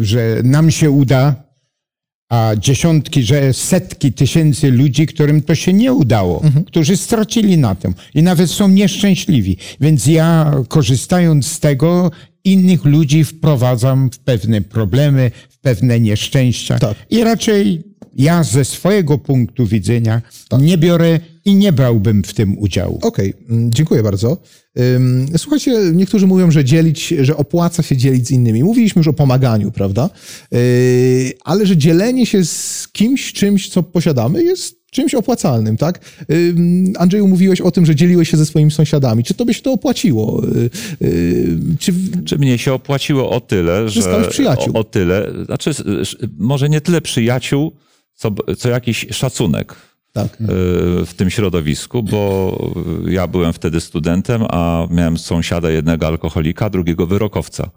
e, że nam się uda, a dziesiątki, że setki tysięcy ludzi, którym to się nie udało, którzy stracili na tym i nawet są nieszczęśliwi. Więc ja korzystając z tego, innych ludzi wprowadzam w pewne problemy, w pewne nieszczęścia. Tak. I raczej ja ze swojego punktu widzenia nie biorę i nie brałbym w tym udziału. Okej, mm, dziękuję bardzo. Słuchajcie, niektórzy mówią, że dzielić, że opłaca się dzielić z innymi. Mówiliśmy już o pomaganiu, prawda? Yy, Ale że dzielenie się z kimś, czymś, co posiadamy, jest czymś opłacalnym, tak? Andrzeju, mówiłeś o tym, że dzieliłeś się ze swoimi sąsiadami. Czy to by się to opłaciło? Yy, yy, Czy Czy mnie się opłaciło o tyle, że. Zyskałeś przyjaciół. O, o tyle. Znaczy, może nie tyle przyjaciół, co, co jakiś szacunek tak. y, w tym środowisku, bo ja byłem wtedy studentem, a miałem sąsiada jednego alkoholika, drugiego wyrokowca.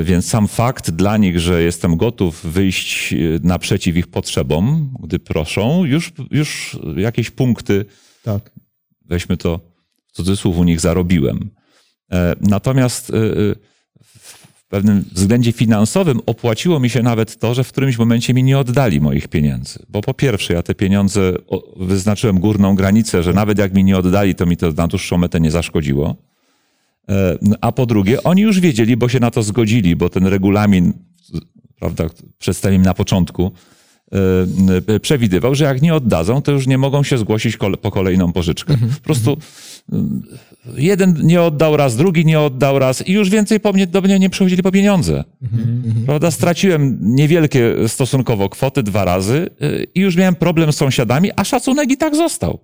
Y, Więc sam fakt dla nich, że jestem gotów wyjść y, naprzeciw ich potrzebom, gdy proszą, już, już jakieś punkty tak. weźmy to w cudzysłów, u nich zarobiłem. E, Natomiast pewnym względzie finansowym opłaciło mi się nawet to, że w którymś momencie mi nie oddali moich pieniędzy. Bo po pierwsze, ja te pieniądze wyznaczyłem górną granicę, że nawet jak mi nie oddali, to mi to na dłuższą metę nie zaszkodziło. E, A po drugie, oni już wiedzieli, bo się na to zgodzili, bo ten regulamin, prawda, przedstawiłem na początku, e, przewidywał, że jak nie oddadzą, to już nie mogą się zgłosić po kolejną pożyczkę. Po prostu mm, jeden nie oddał raz, drugi nie oddał raz i już więcej po mnie, do mnie nie przychodzili po pieniądze. Prawda? Straciłem niewielkie stosunkowo kwoty dwa razy y, i już miałem problem z sąsiadami, a szacunek i tak został.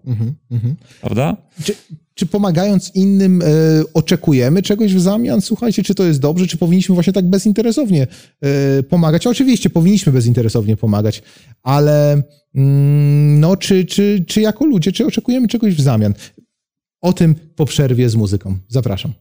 Prawda? Czy, czy pomagając innym e, oczekujemy czegoś w zamian? Słuchajcie, czy to jest dobrze, czy powinniśmy właśnie tak bezinteresownie e, pomagać? Oczywiście powinniśmy bezinteresownie pomagać, ale mm, no, czy, czy, czy jako ludzie, czy oczekujemy czegoś w zamian? O tym po przerwie z muzyką. Zapraszam.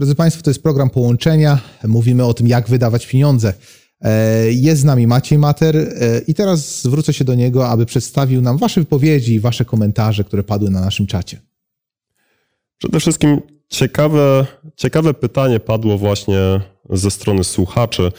Drodzy Państwo, to jest program Połączenia. Mówimy o tym, jak wydawać pieniądze. E, Jest z nami Maciej Mater e, i teraz zwrócę się do niego, aby przedstawił nam Wasze wypowiedzi i Wasze komentarze, które padły na naszym czacie. Przede wszystkim ciekawe, ciekawe pytanie padło właśnie ze strony słuchaczy.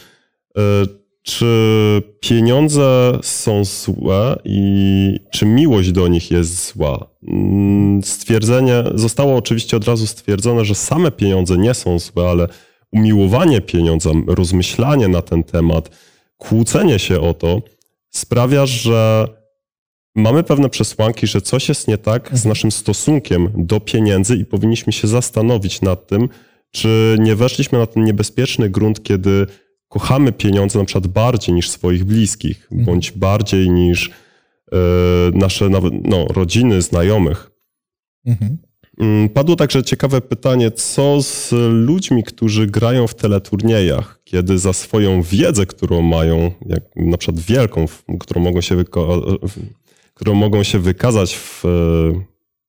Czy pieniądze są złe i czy miłość do nich jest zła? Mm, Stwierdzenie, zostało oczywiście od razu stwierdzone, że same pieniądze nie są złe, ale umiłowanie pieniądzem, rozmyślanie na ten temat, kłócenie się o to sprawia, że mamy pewne przesłanki, że coś jest nie tak z naszym stosunkiem do pieniędzy i powinniśmy się zastanowić nad tym, czy nie weszliśmy na ten niebezpieczny grunt, kiedy kochamy pieniądze na przykład bardziej niż swoich bliskich, bądź bardziej niż e, nasze nawet, no, rodziny, znajomych. Mhm. Mm, Padło także ciekawe pytanie, co z ludźmi, którzy grają w teleturniejach, kiedy za swoją wiedzę, którą mają, jak na przykład wielką, którą mogą się, wyko- którą mogą się wykazać w e,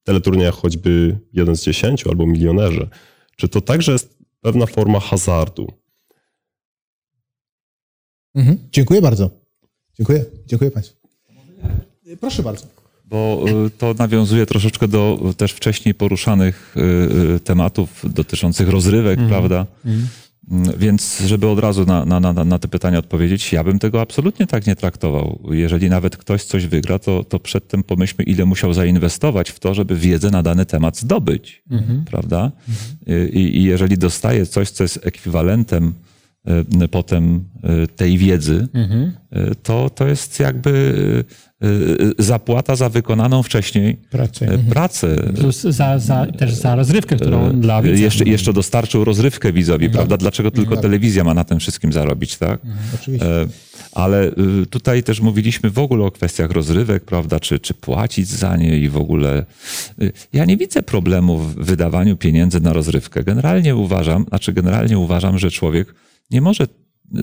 teleturniejach choćby jeden z dziesięciu albo milionerzy, czy to także jest pewna forma hazardu? Mhm. Dziękuję bardzo. Dziękuję. Dziękuję Państwu. Proszę bardzo. Bo y, to nawiązuje troszeczkę do też wcześniej poruszanych y, y, tematów dotyczących rozrywek, prawda? Mm, Więc, żeby od razu na, na, na, na te pytania odpowiedzieć, ja bym tego absolutnie tak nie traktował. Jeżeli nawet ktoś coś wygra, to, to przedtem pomyślmy, ile musiał zainwestować w to, żeby wiedzę na dany temat zdobyć, prawda? I, I jeżeli dostaje coś, co jest ekwiwalentem potem y, tej wiedzy, y, to, to jest jakby zapłata za wykonaną wcześniej Pracę. pracę. Plus za, za, też za rozrywkę, którą dla widza. Jeszcze, jeszcze dostarczył rozrywkę widzowi, prawda? Dlaczego tylko telewizja ma na tym wszystkim zarobić, tak? Oczywiście. E, Ale y, tutaj też mówiliśmy w ogóle o kwestiach rozrywek, prawda? Czy, czy płacić za nie i w ogóle. y, Ja nie widzę problemu w wydawaniu pieniędzy na rozrywkę. Generalnie uważam, znaczy generalnie uważam, że człowiek nie może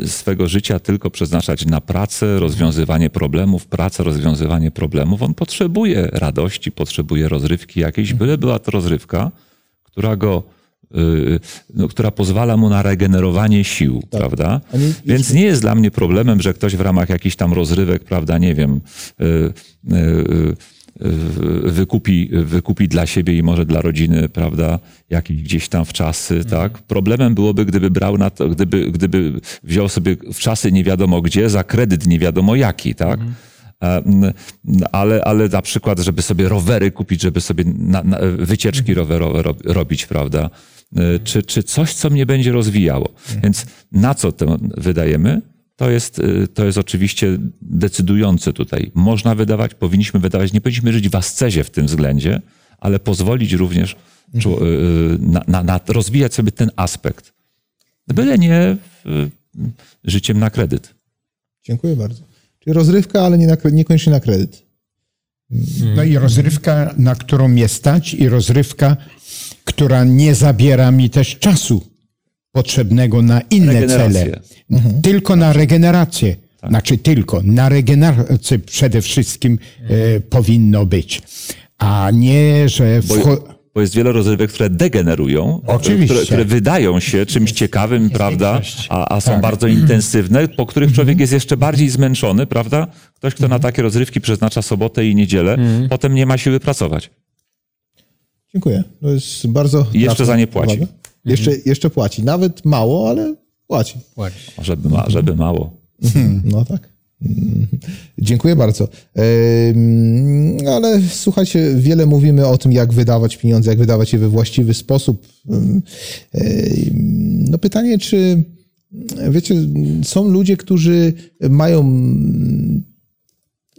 swego życia tylko przeznaczać na pracę, rozwiązywanie problemów, pracę, rozwiązywanie problemów. On potrzebuje radości, potrzebuje rozrywki jakiejś, byle była to rozrywka, która go, y, no, która pozwala mu na regenerowanie sił, prawda? A nie- Więc nie jest dla mnie problemem, że ktoś w ramach jakichś tam rozrywek, prawda, nie wiem, y, y, y, y, wykupi, wykupi dla siebie i może dla rodziny, prawda, jakieś gdzieś tam w czasy, tak? Problemem byłoby, gdyby brał na to, gdyby, gdyby wziął sobie w czasy nie wiadomo gdzie za kredyt nie wiadomo jaki, tak? E, m, Ale, ale na przykład, żeby sobie rowery kupić, żeby sobie na, na, wycieczki rowerowe rob, robić, prawda? E, Czy, czy coś, co mnie będzie rozwijało. Więc na co to wydajemy? To jest, y, to jest oczywiście decydujące tutaj. Można wydawać, powinniśmy wydawać, nie powinniśmy żyć w ascezie w tym względzie, ale pozwolić również czu- y, na, na, na rozwijać sobie ten aspekt. Byle nie y, życiem na kredyt. Dziękuję bardzo. Czyli rozrywka, ale nie na, niekoniecznie na kredyt. No i rozrywka, na którą mnie stać i rozrywka, która nie zabiera mi też czasu potrzebnego na inne cele. Tylko na regenerację. Znaczy tylko, na regenerację przede wszystkim e, powinno być. A nie, że... Bo, bo jest wiele rozrywek, które degenerują, Oczywiście. Które, które wydają się czymś ciekawym, prawda, większość. a, a są Tak. bardzo intensywne, po których człowiek jest jeszcze bardziej zmęczony, prawda? Ktoś, kto na takie rozrywki przeznacza sobotę i niedzielę, potem nie ma siły pracować. Dziękuję. To jest bardzo. I jeszcze za nie płaci. uwaga. Jeszcze, jeszcze płaci. Nawet mało, ale płaci. Żeby, ma, żeby mało. No tak. Mm, Dziękuję bardzo. Ale słuchajcie, wiele mówimy o tym, jak wydawać pieniądze, jak wydawać je we właściwy sposób. No pytanie, czy wiecie, są ludzie, którzy mają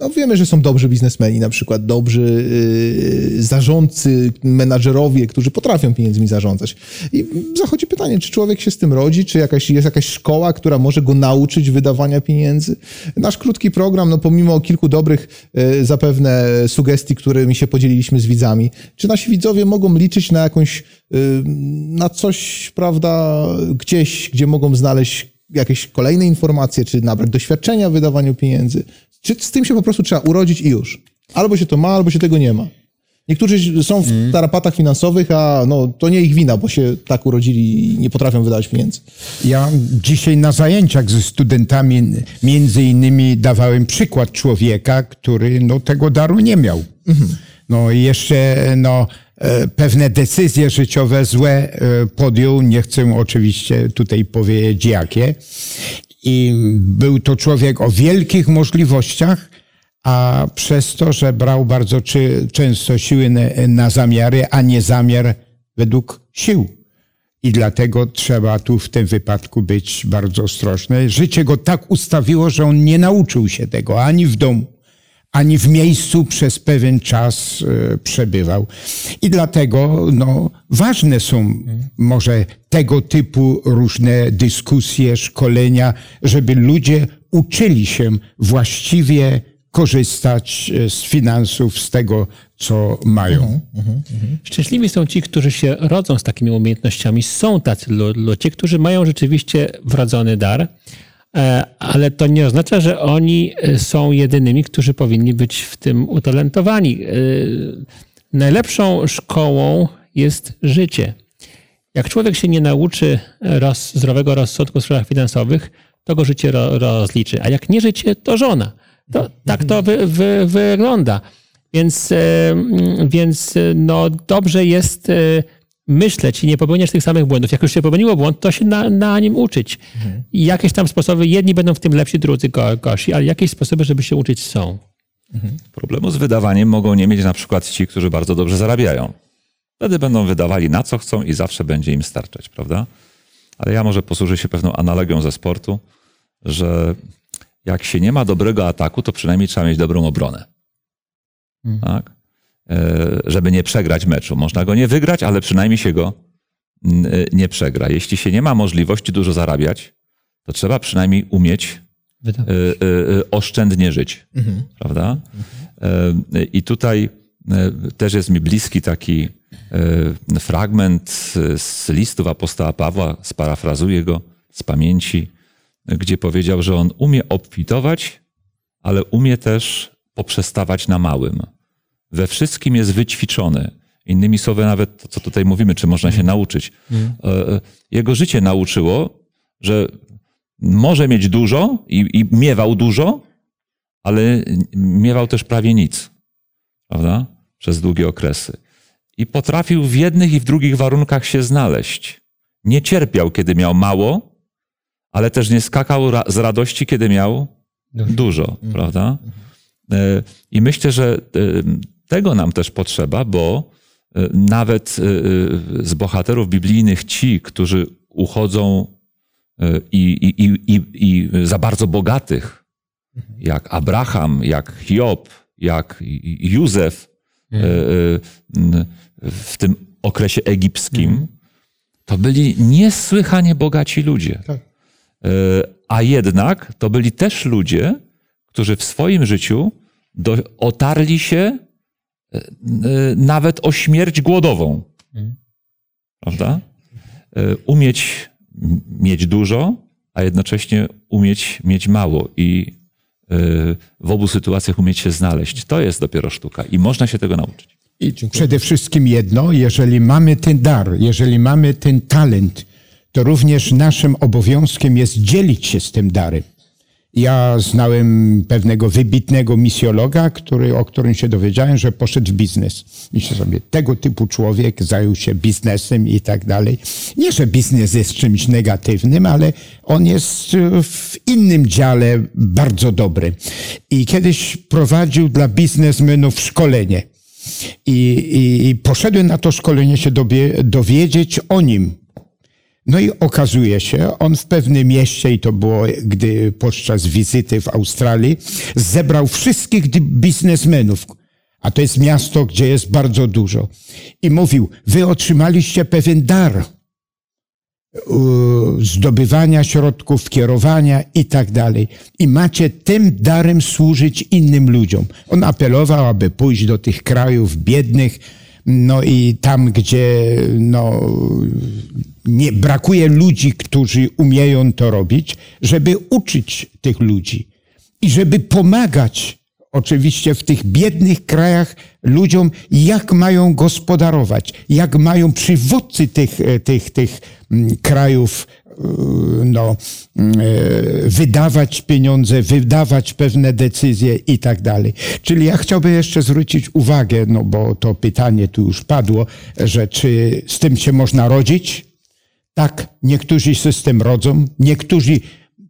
no wiemy, że są dobrzy biznesmeni, na przykład dobrzy yy, zarządcy, menadżerowie, którzy potrafią pieniędzmi zarządzać. I zachodzi pytanie, czy człowiek się z tym rodzi, czy jakaś, jest jakaś szkoła, która może go nauczyć wydawania pieniędzy. Nasz krótki program, no pomimo kilku dobrych yy, zapewne sugestii, którymi się podzieliliśmy z widzami, czy nasi widzowie mogą liczyć na jakąś, yy, na coś, prawda, gdzieś, gdzie mogą znaleźć jakieś kolejne informacje, czy nabrać doświadczenia w wydawaniu pieniędzy. Czy z tym się po prostu trzeba urodzić i już? Albo się to ma, albo się tego nie ma. Niektórzy są w tarapatach finansowych, a no, to nie ich wina, bo się tak urodzili i nie potrafią wydawać pieniędzy. Ja dzisiaj na zajęciach ze studentami między innymi dawałem przykład człowieka, który no, tego daru nie miał. No i jeszcze no, pewne decyzje życiowe złe e, podjął, nie chcę oczywiście tutaj powiedzieć jakie. I był to człowiek o wielkich możliwościach, a przez to, że brał bardzo czy, często siły na, na zamiary, a nie zamiar według sił. I dlatego trzeba tu w tym wypadku być bardzo ostrożny. Życie go tak ustawiło, że on nie nauczył się tego ani w domu, ani w miejscu przez pewien czas e, przebywał. I dlatego no, ważne są może tego typu różne dyskusje, szkolenia, żeby ludzie uczyli się właściwie korzystać e, z finansów, z tego, co mają. Szczęśliwi są ci, którzy się rodzą z takimi umiejętnościami. Są tacy lu- ludzie, którzy mają rzeczywiście wrodzony dar, ale to nie oznacza, że oni e, są jedynymi, którzy powinni być w tym utalentowani. E, Najlepszą szkołą jest życie. Jak człowiek się nie nauczy roz, zdrowego rozsądku w sprawach finansowych, to go życie ro, rozliczy. A jak nie życie, to żona. To, tak to wy, wy, wygląda. Więc, e, więc e, no, dobrze jest e, myśleć i nie popełniać tych samych błędów. Jak już się popełniło błąd, to się na, na nim uczyć. I jakieś tam sposoby, jedni będą w tym lepsi, drudzy go- gorsi, ale jakieś sposoby, żeby się uczyć są. Problemu z wydawaniem mogą nie mieć na przykład ci, którzy bardzo dobrze zarabiają. Wtedy będą wydawali na co chcą i zawsze będzie im starczać, prawda? Ale ja może posłużę się pewną analogią ze sportu, że jak się nie ma dobrego ataku, to przynajmniej trzeba mieć dobrą obronę. Tak? E, Żeby nie przegrać meczu. Można go nie wygrać, ale przynajmniej się go e, nie przegra. Jeśli się nie ma możliwości dużo zarabiać, to trzeba przynajmniej umieć Wyda- y, y, oszczędnie żyć. Prawda? Y, I tutaj też jest mi bliski taki fragment z listów apostoła Pawła, sparafrazuję go z pamięci, gdzie powiedział, że on umie obfitować, ale umie też poprzestawać na małym. We wszystkim jest wyćwiczony. Innymi słowy, nawet to, co tutaj mówimy, czy można się nauczyć. Y, y, Jego życie nauczyło, że może mieć dużo i, i miewał dużo, ale miewał też prawie nic, prawda? Przez długie okresy. I potrafił w jednych i w drugich warunkach się znaleźć. Nie cierpiał, kiedy miał mało, ale też nie skakał ra- z radości, kiedy miał dużo, prawda? E, I myślę, że e, tego nam też potrzeba, bo e, nawet e, z bohaterów biblijnych ci, którzy uchodzą i, i, i, i, za bardzo bogatych, jak Abraham, jak Hiob, jak Józef n- w tym okresie egipskim, to byli niesłychanie bogaci ludzie. Tak. A jednak to byli też ludzie, którzy w swoim życiu do, otarli się nawet o śmierć głodową. Prawda? E, Umieć mieć dużo, a jednocześnie umieć mieć mało i w obu sytuacjach umieć się znaleźć. To jest dopiero sztuka i można się tego nauczyć. I przede wszystkim jedno, jeżeli mamy ten dar, jeżeli mamy ten talent, to również naszym obowiązkiem jest dzielić się z tym darem. Ja znałem pewnego wybitnego misjologa, który, o którym się dowiedziałem, że poszedł w biznes. Myślę sobie, tego typu człowiek zajął się biznesem i tak dalej. Nie, że biznes jest czymś negatywnym, ale on jest e, w innym dziale bardzo dobry. I kiedyś prowadził dla biznesmenów szkolenie. I, i, i poszedłem na to szkolenie się dobie, dowiedzieć o nim. No i okazuje się, on w pewnym mieście, i to było gdy podczas wizyty w Australii, zebrał wszystkich biznesmenów, a to jest miasto, gdzie jest bardzo dużo. I mówił, wy otrzymaliście pewien dar y, zdobywania środków, kierowania i tak dalej. I macie tym darem służyć innym ludziom. On apelował, aby pójść do tych krajów biednych, no i tam, gdzie no, nie brakuje ludzi, którzy umieją to robić, żeby uczyć tych ludzi i żeby pomagać oczywiście w tych biednych krajach ludziom, jak mają gospodarować, jak mają przywódcy tych, e, tych, tych mm, krajów no, mm, e, wydawać pieniądze, wydawać pewne decyzje i tak dalej. Czyli ja chciałbym jeszcze zwrócić uwagę, no bo to pytanie tu już padło, że czy z tym się można rodzić? Tak, niektórzy się z tym rodzą, niektórzy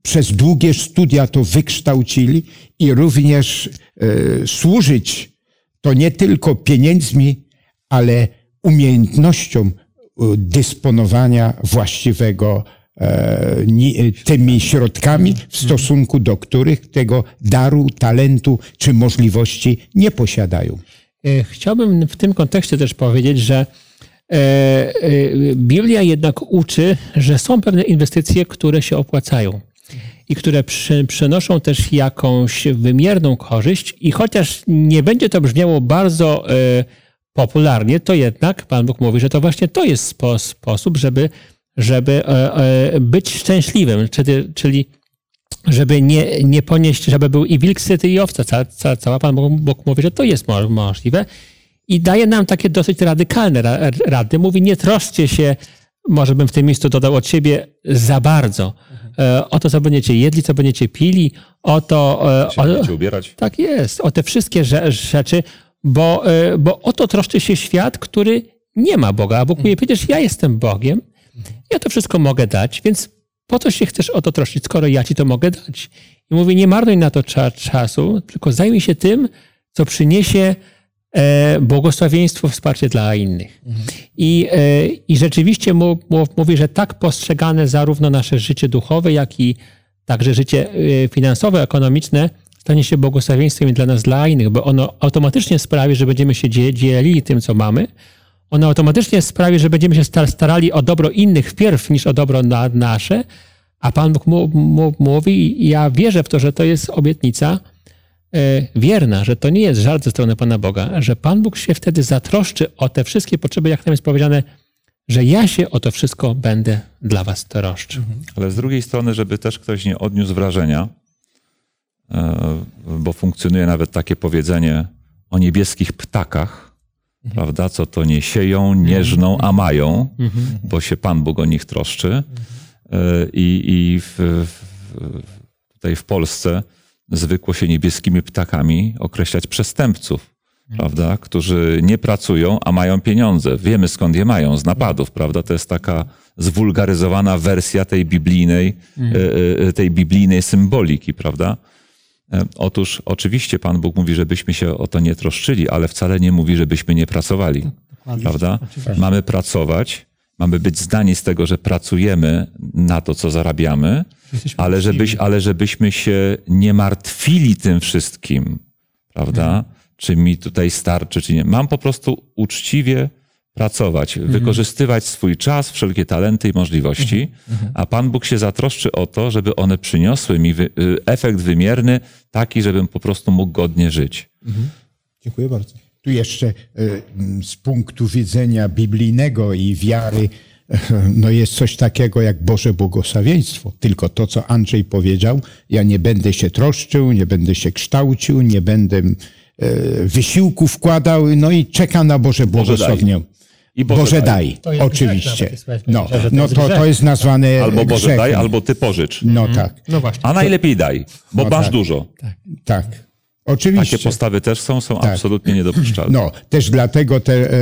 przez długie studia to wykształcili i również e, służyć to nie tylko pieniędzmi, ale umiejętnością dysponowania właściwego tymi środkami, w stosunku do których tego daru, talentu czy możliwości nie posiadają. E, Chciałbym w tym kontekście też powiedzieć, że e, e, Biblia jednak uczy, że są pewne inwestycje, które się opłacają. i które przy, przynoszą też jakąś wymierną korzyść i chociaż nie będzie to brzmiało bardzo e, popularnie, to jednak Pan Bóg mówi, że to właśnie to jest spo, sposób, żeby, żeby e, e, być szczęśliwym, czyli, czyli żeby nie, nie ponieść, żeby był i wilk syty i owca ca, ca, cała. Pan Bóg, mówi, że to jest mo- możliwe i daje nam takie dosyć radykalne ra, rady. Mówi, nie troszcie się, może bym w tym miejscu dodał od siebie, za bardzo. E, o to, co będziecie jedli, co będziecie pili, o to... o, będziecie ubierać. tak jest, o te wszystkie rze- rzeczy, bo, bo o to troszczy się świat, który nie ma Boga. A Bóg mówi, przecież ja jestem Bogiem, ja to wszystko mogę dać, więc po co się chcesz o to troszczyć, skoro ja ci to mogę dać? I mówi, nie marnuj na to cza- czasu, tylko zajmij się tym, co przyniesie e, błogosławieństwo, wsparcie dla innych. I, e, I rzeczywiście mu, mu, mówi, że tak postrzegane zarówno nasze życie duchowe, jak i także życie e, finansowe, ekonomiczne stanie się błogosławieństwem dla nas, dla innych, bo ono automatycznie sprawi, że będziemy się dzie- dzielili tym, co mamy. Ono automatycznie sprawi, że będziemy się sta- starali o dobro innych wpierw niż o dobro na, nasze, a Pan Bóg mówi i ja wierzę w to, że to jest obietnica e, wierna, że to nie jest żart ze strony Pana Boga, że Pan Bóg się wtedy zatroszczy o te wszystkie potrzeby, jak tam jest powiedziane, że ja się o to wszystko będę dla was troszczył. Ale z drugiej strony, żeby też ktoś nie odniósł wrażenia, e, bo funkcjonuje nawet takie powiedzenie o niebieskich ptakach, prawda? Co to nie sieją, nie żną, a mają, bo się Pan Bóg o nich troszczy. E, I, i w, w, tutaj w Polsce zwykło się niebieskimi ptakami określać przestępców, prawda? Którzy nie pracują, a mają pieniądze. Wiemy skąd je mają, z napadów, prawda? To jest taka zwulgaryzowana wersja tej biblijnej, e, e, tej biblijnej symboliki, prawda? E, Otóż oczywiście Pan Bóg mówi, żebyśmy się o to nie troszczyli, ale wcale nie mówi, żebyśmy nie pracowali. Prawda? Mamy pracować, mamy być zdani z tego, że pracujemy na to, co zarabiamy, ale, żebyś, ale żebyśmy się nie martwili tym wszystkim, prawda? Czy mi tutaj starczy, czy nie. Mam po prostu uczciwie pracować, wykorzystywać swój czas, wszelkie talenty i możliwości, a Pan Bóg się zatroszczy o to, żeby one przyniosły mi wy, y, efekt wymierny, taki, żebym po prostu mógł godnie żyć. Dziękuję bardzo. Tu jeszcze e, m, z punktu widzenia biblijnego i wiary, no jest coś takiego jak Boże błogosławieństwo. Tylko to, co Andrzej powiedział, ja nie będę się troszczył, nie będę się kształcił, nie będę e, wysiłku wkładał, no i czeka na Boże błogosławienie. I Boże Boże daj. grzech oczywiście. nawet, No, to no jest to, to jest nazwane Albo Boże grzechem. daj, albo Ty pożycz. No tak, No właśnie. A najlepiej daj, bo No masz tak. dużo. tak. Oczywiście. Takie postawy też są, są Tak. absolutnie niedopuszczalne. No, też dlatego, te, e,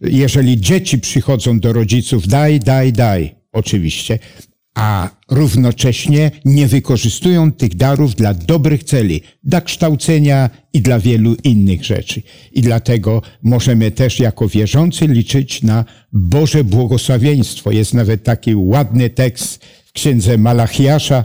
jeżeli dzieci przychodzą do rodziców, daj, daj, daj, oczywiście, a równocześnie nie wykorzystują tych darów dla dobrych celi, dla kształcenia i dla wielu innych rzeczy. I dlatego możemy też jako wierzący liczyć na Boże błogosławieństwo. Jest nawet taki ładny tekst w księdze Malachiasza,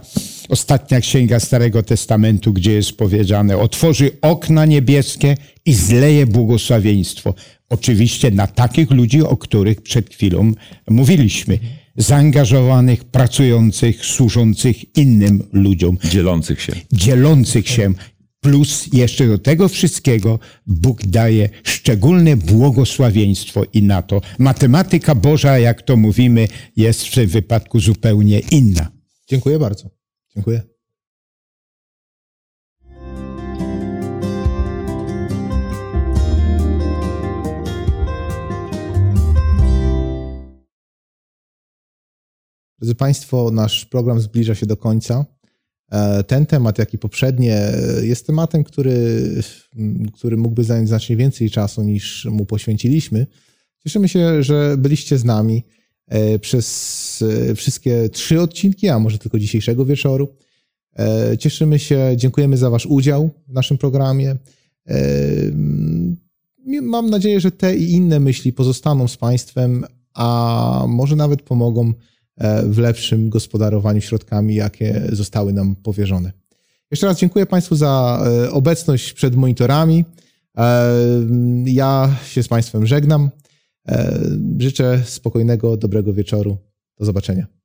ostatnia księga Starego Testamentu, gdzie jest powiedziane: Otworzy okna niebieskie i zleje błogosławieństwo. Oczywiście na takich ludzi, o których przed chwilą mówiliśmy. Zaangażowanych, pracujących, służących innym ludziom, Dzielących się. dzielących się. Plus jeszcze do tego wszystkiego Bóg daje szczególne błogosławieństwo i na to. Matematyka Boża, jak to mówimy, jest w tym wypadku zupełnie inna. Dziękuję bardzo. Dziękuję. Drodzy Państwo, nasz program zbliża się do końca. E, Ten temat, jak i poprzednie, jest tematem, który, który mógłby zająć znacznie więcej czasu niż mu poświęciliśmy. Cieszymy się, że byliście z nami e, przez e, wszystkie trzy odcinki, a może tylko dzisiejszego wieczoru. Cieszymy się, dziękujemy za Wasz udział w naszym programie. Mam nadzieję, że te i inne myśli pozostaną z Państwem, a może nawet pomogą w lepszym gospodarowaniu środkami, jakie zostały nam powierzone. Jeszcze raz dziękuję Państwu za e, obecność przed monitorami. E, Ja się z Państwem żegnam. E, Życzę spokojnego, dobrego wieczoru. Do zobaczenia.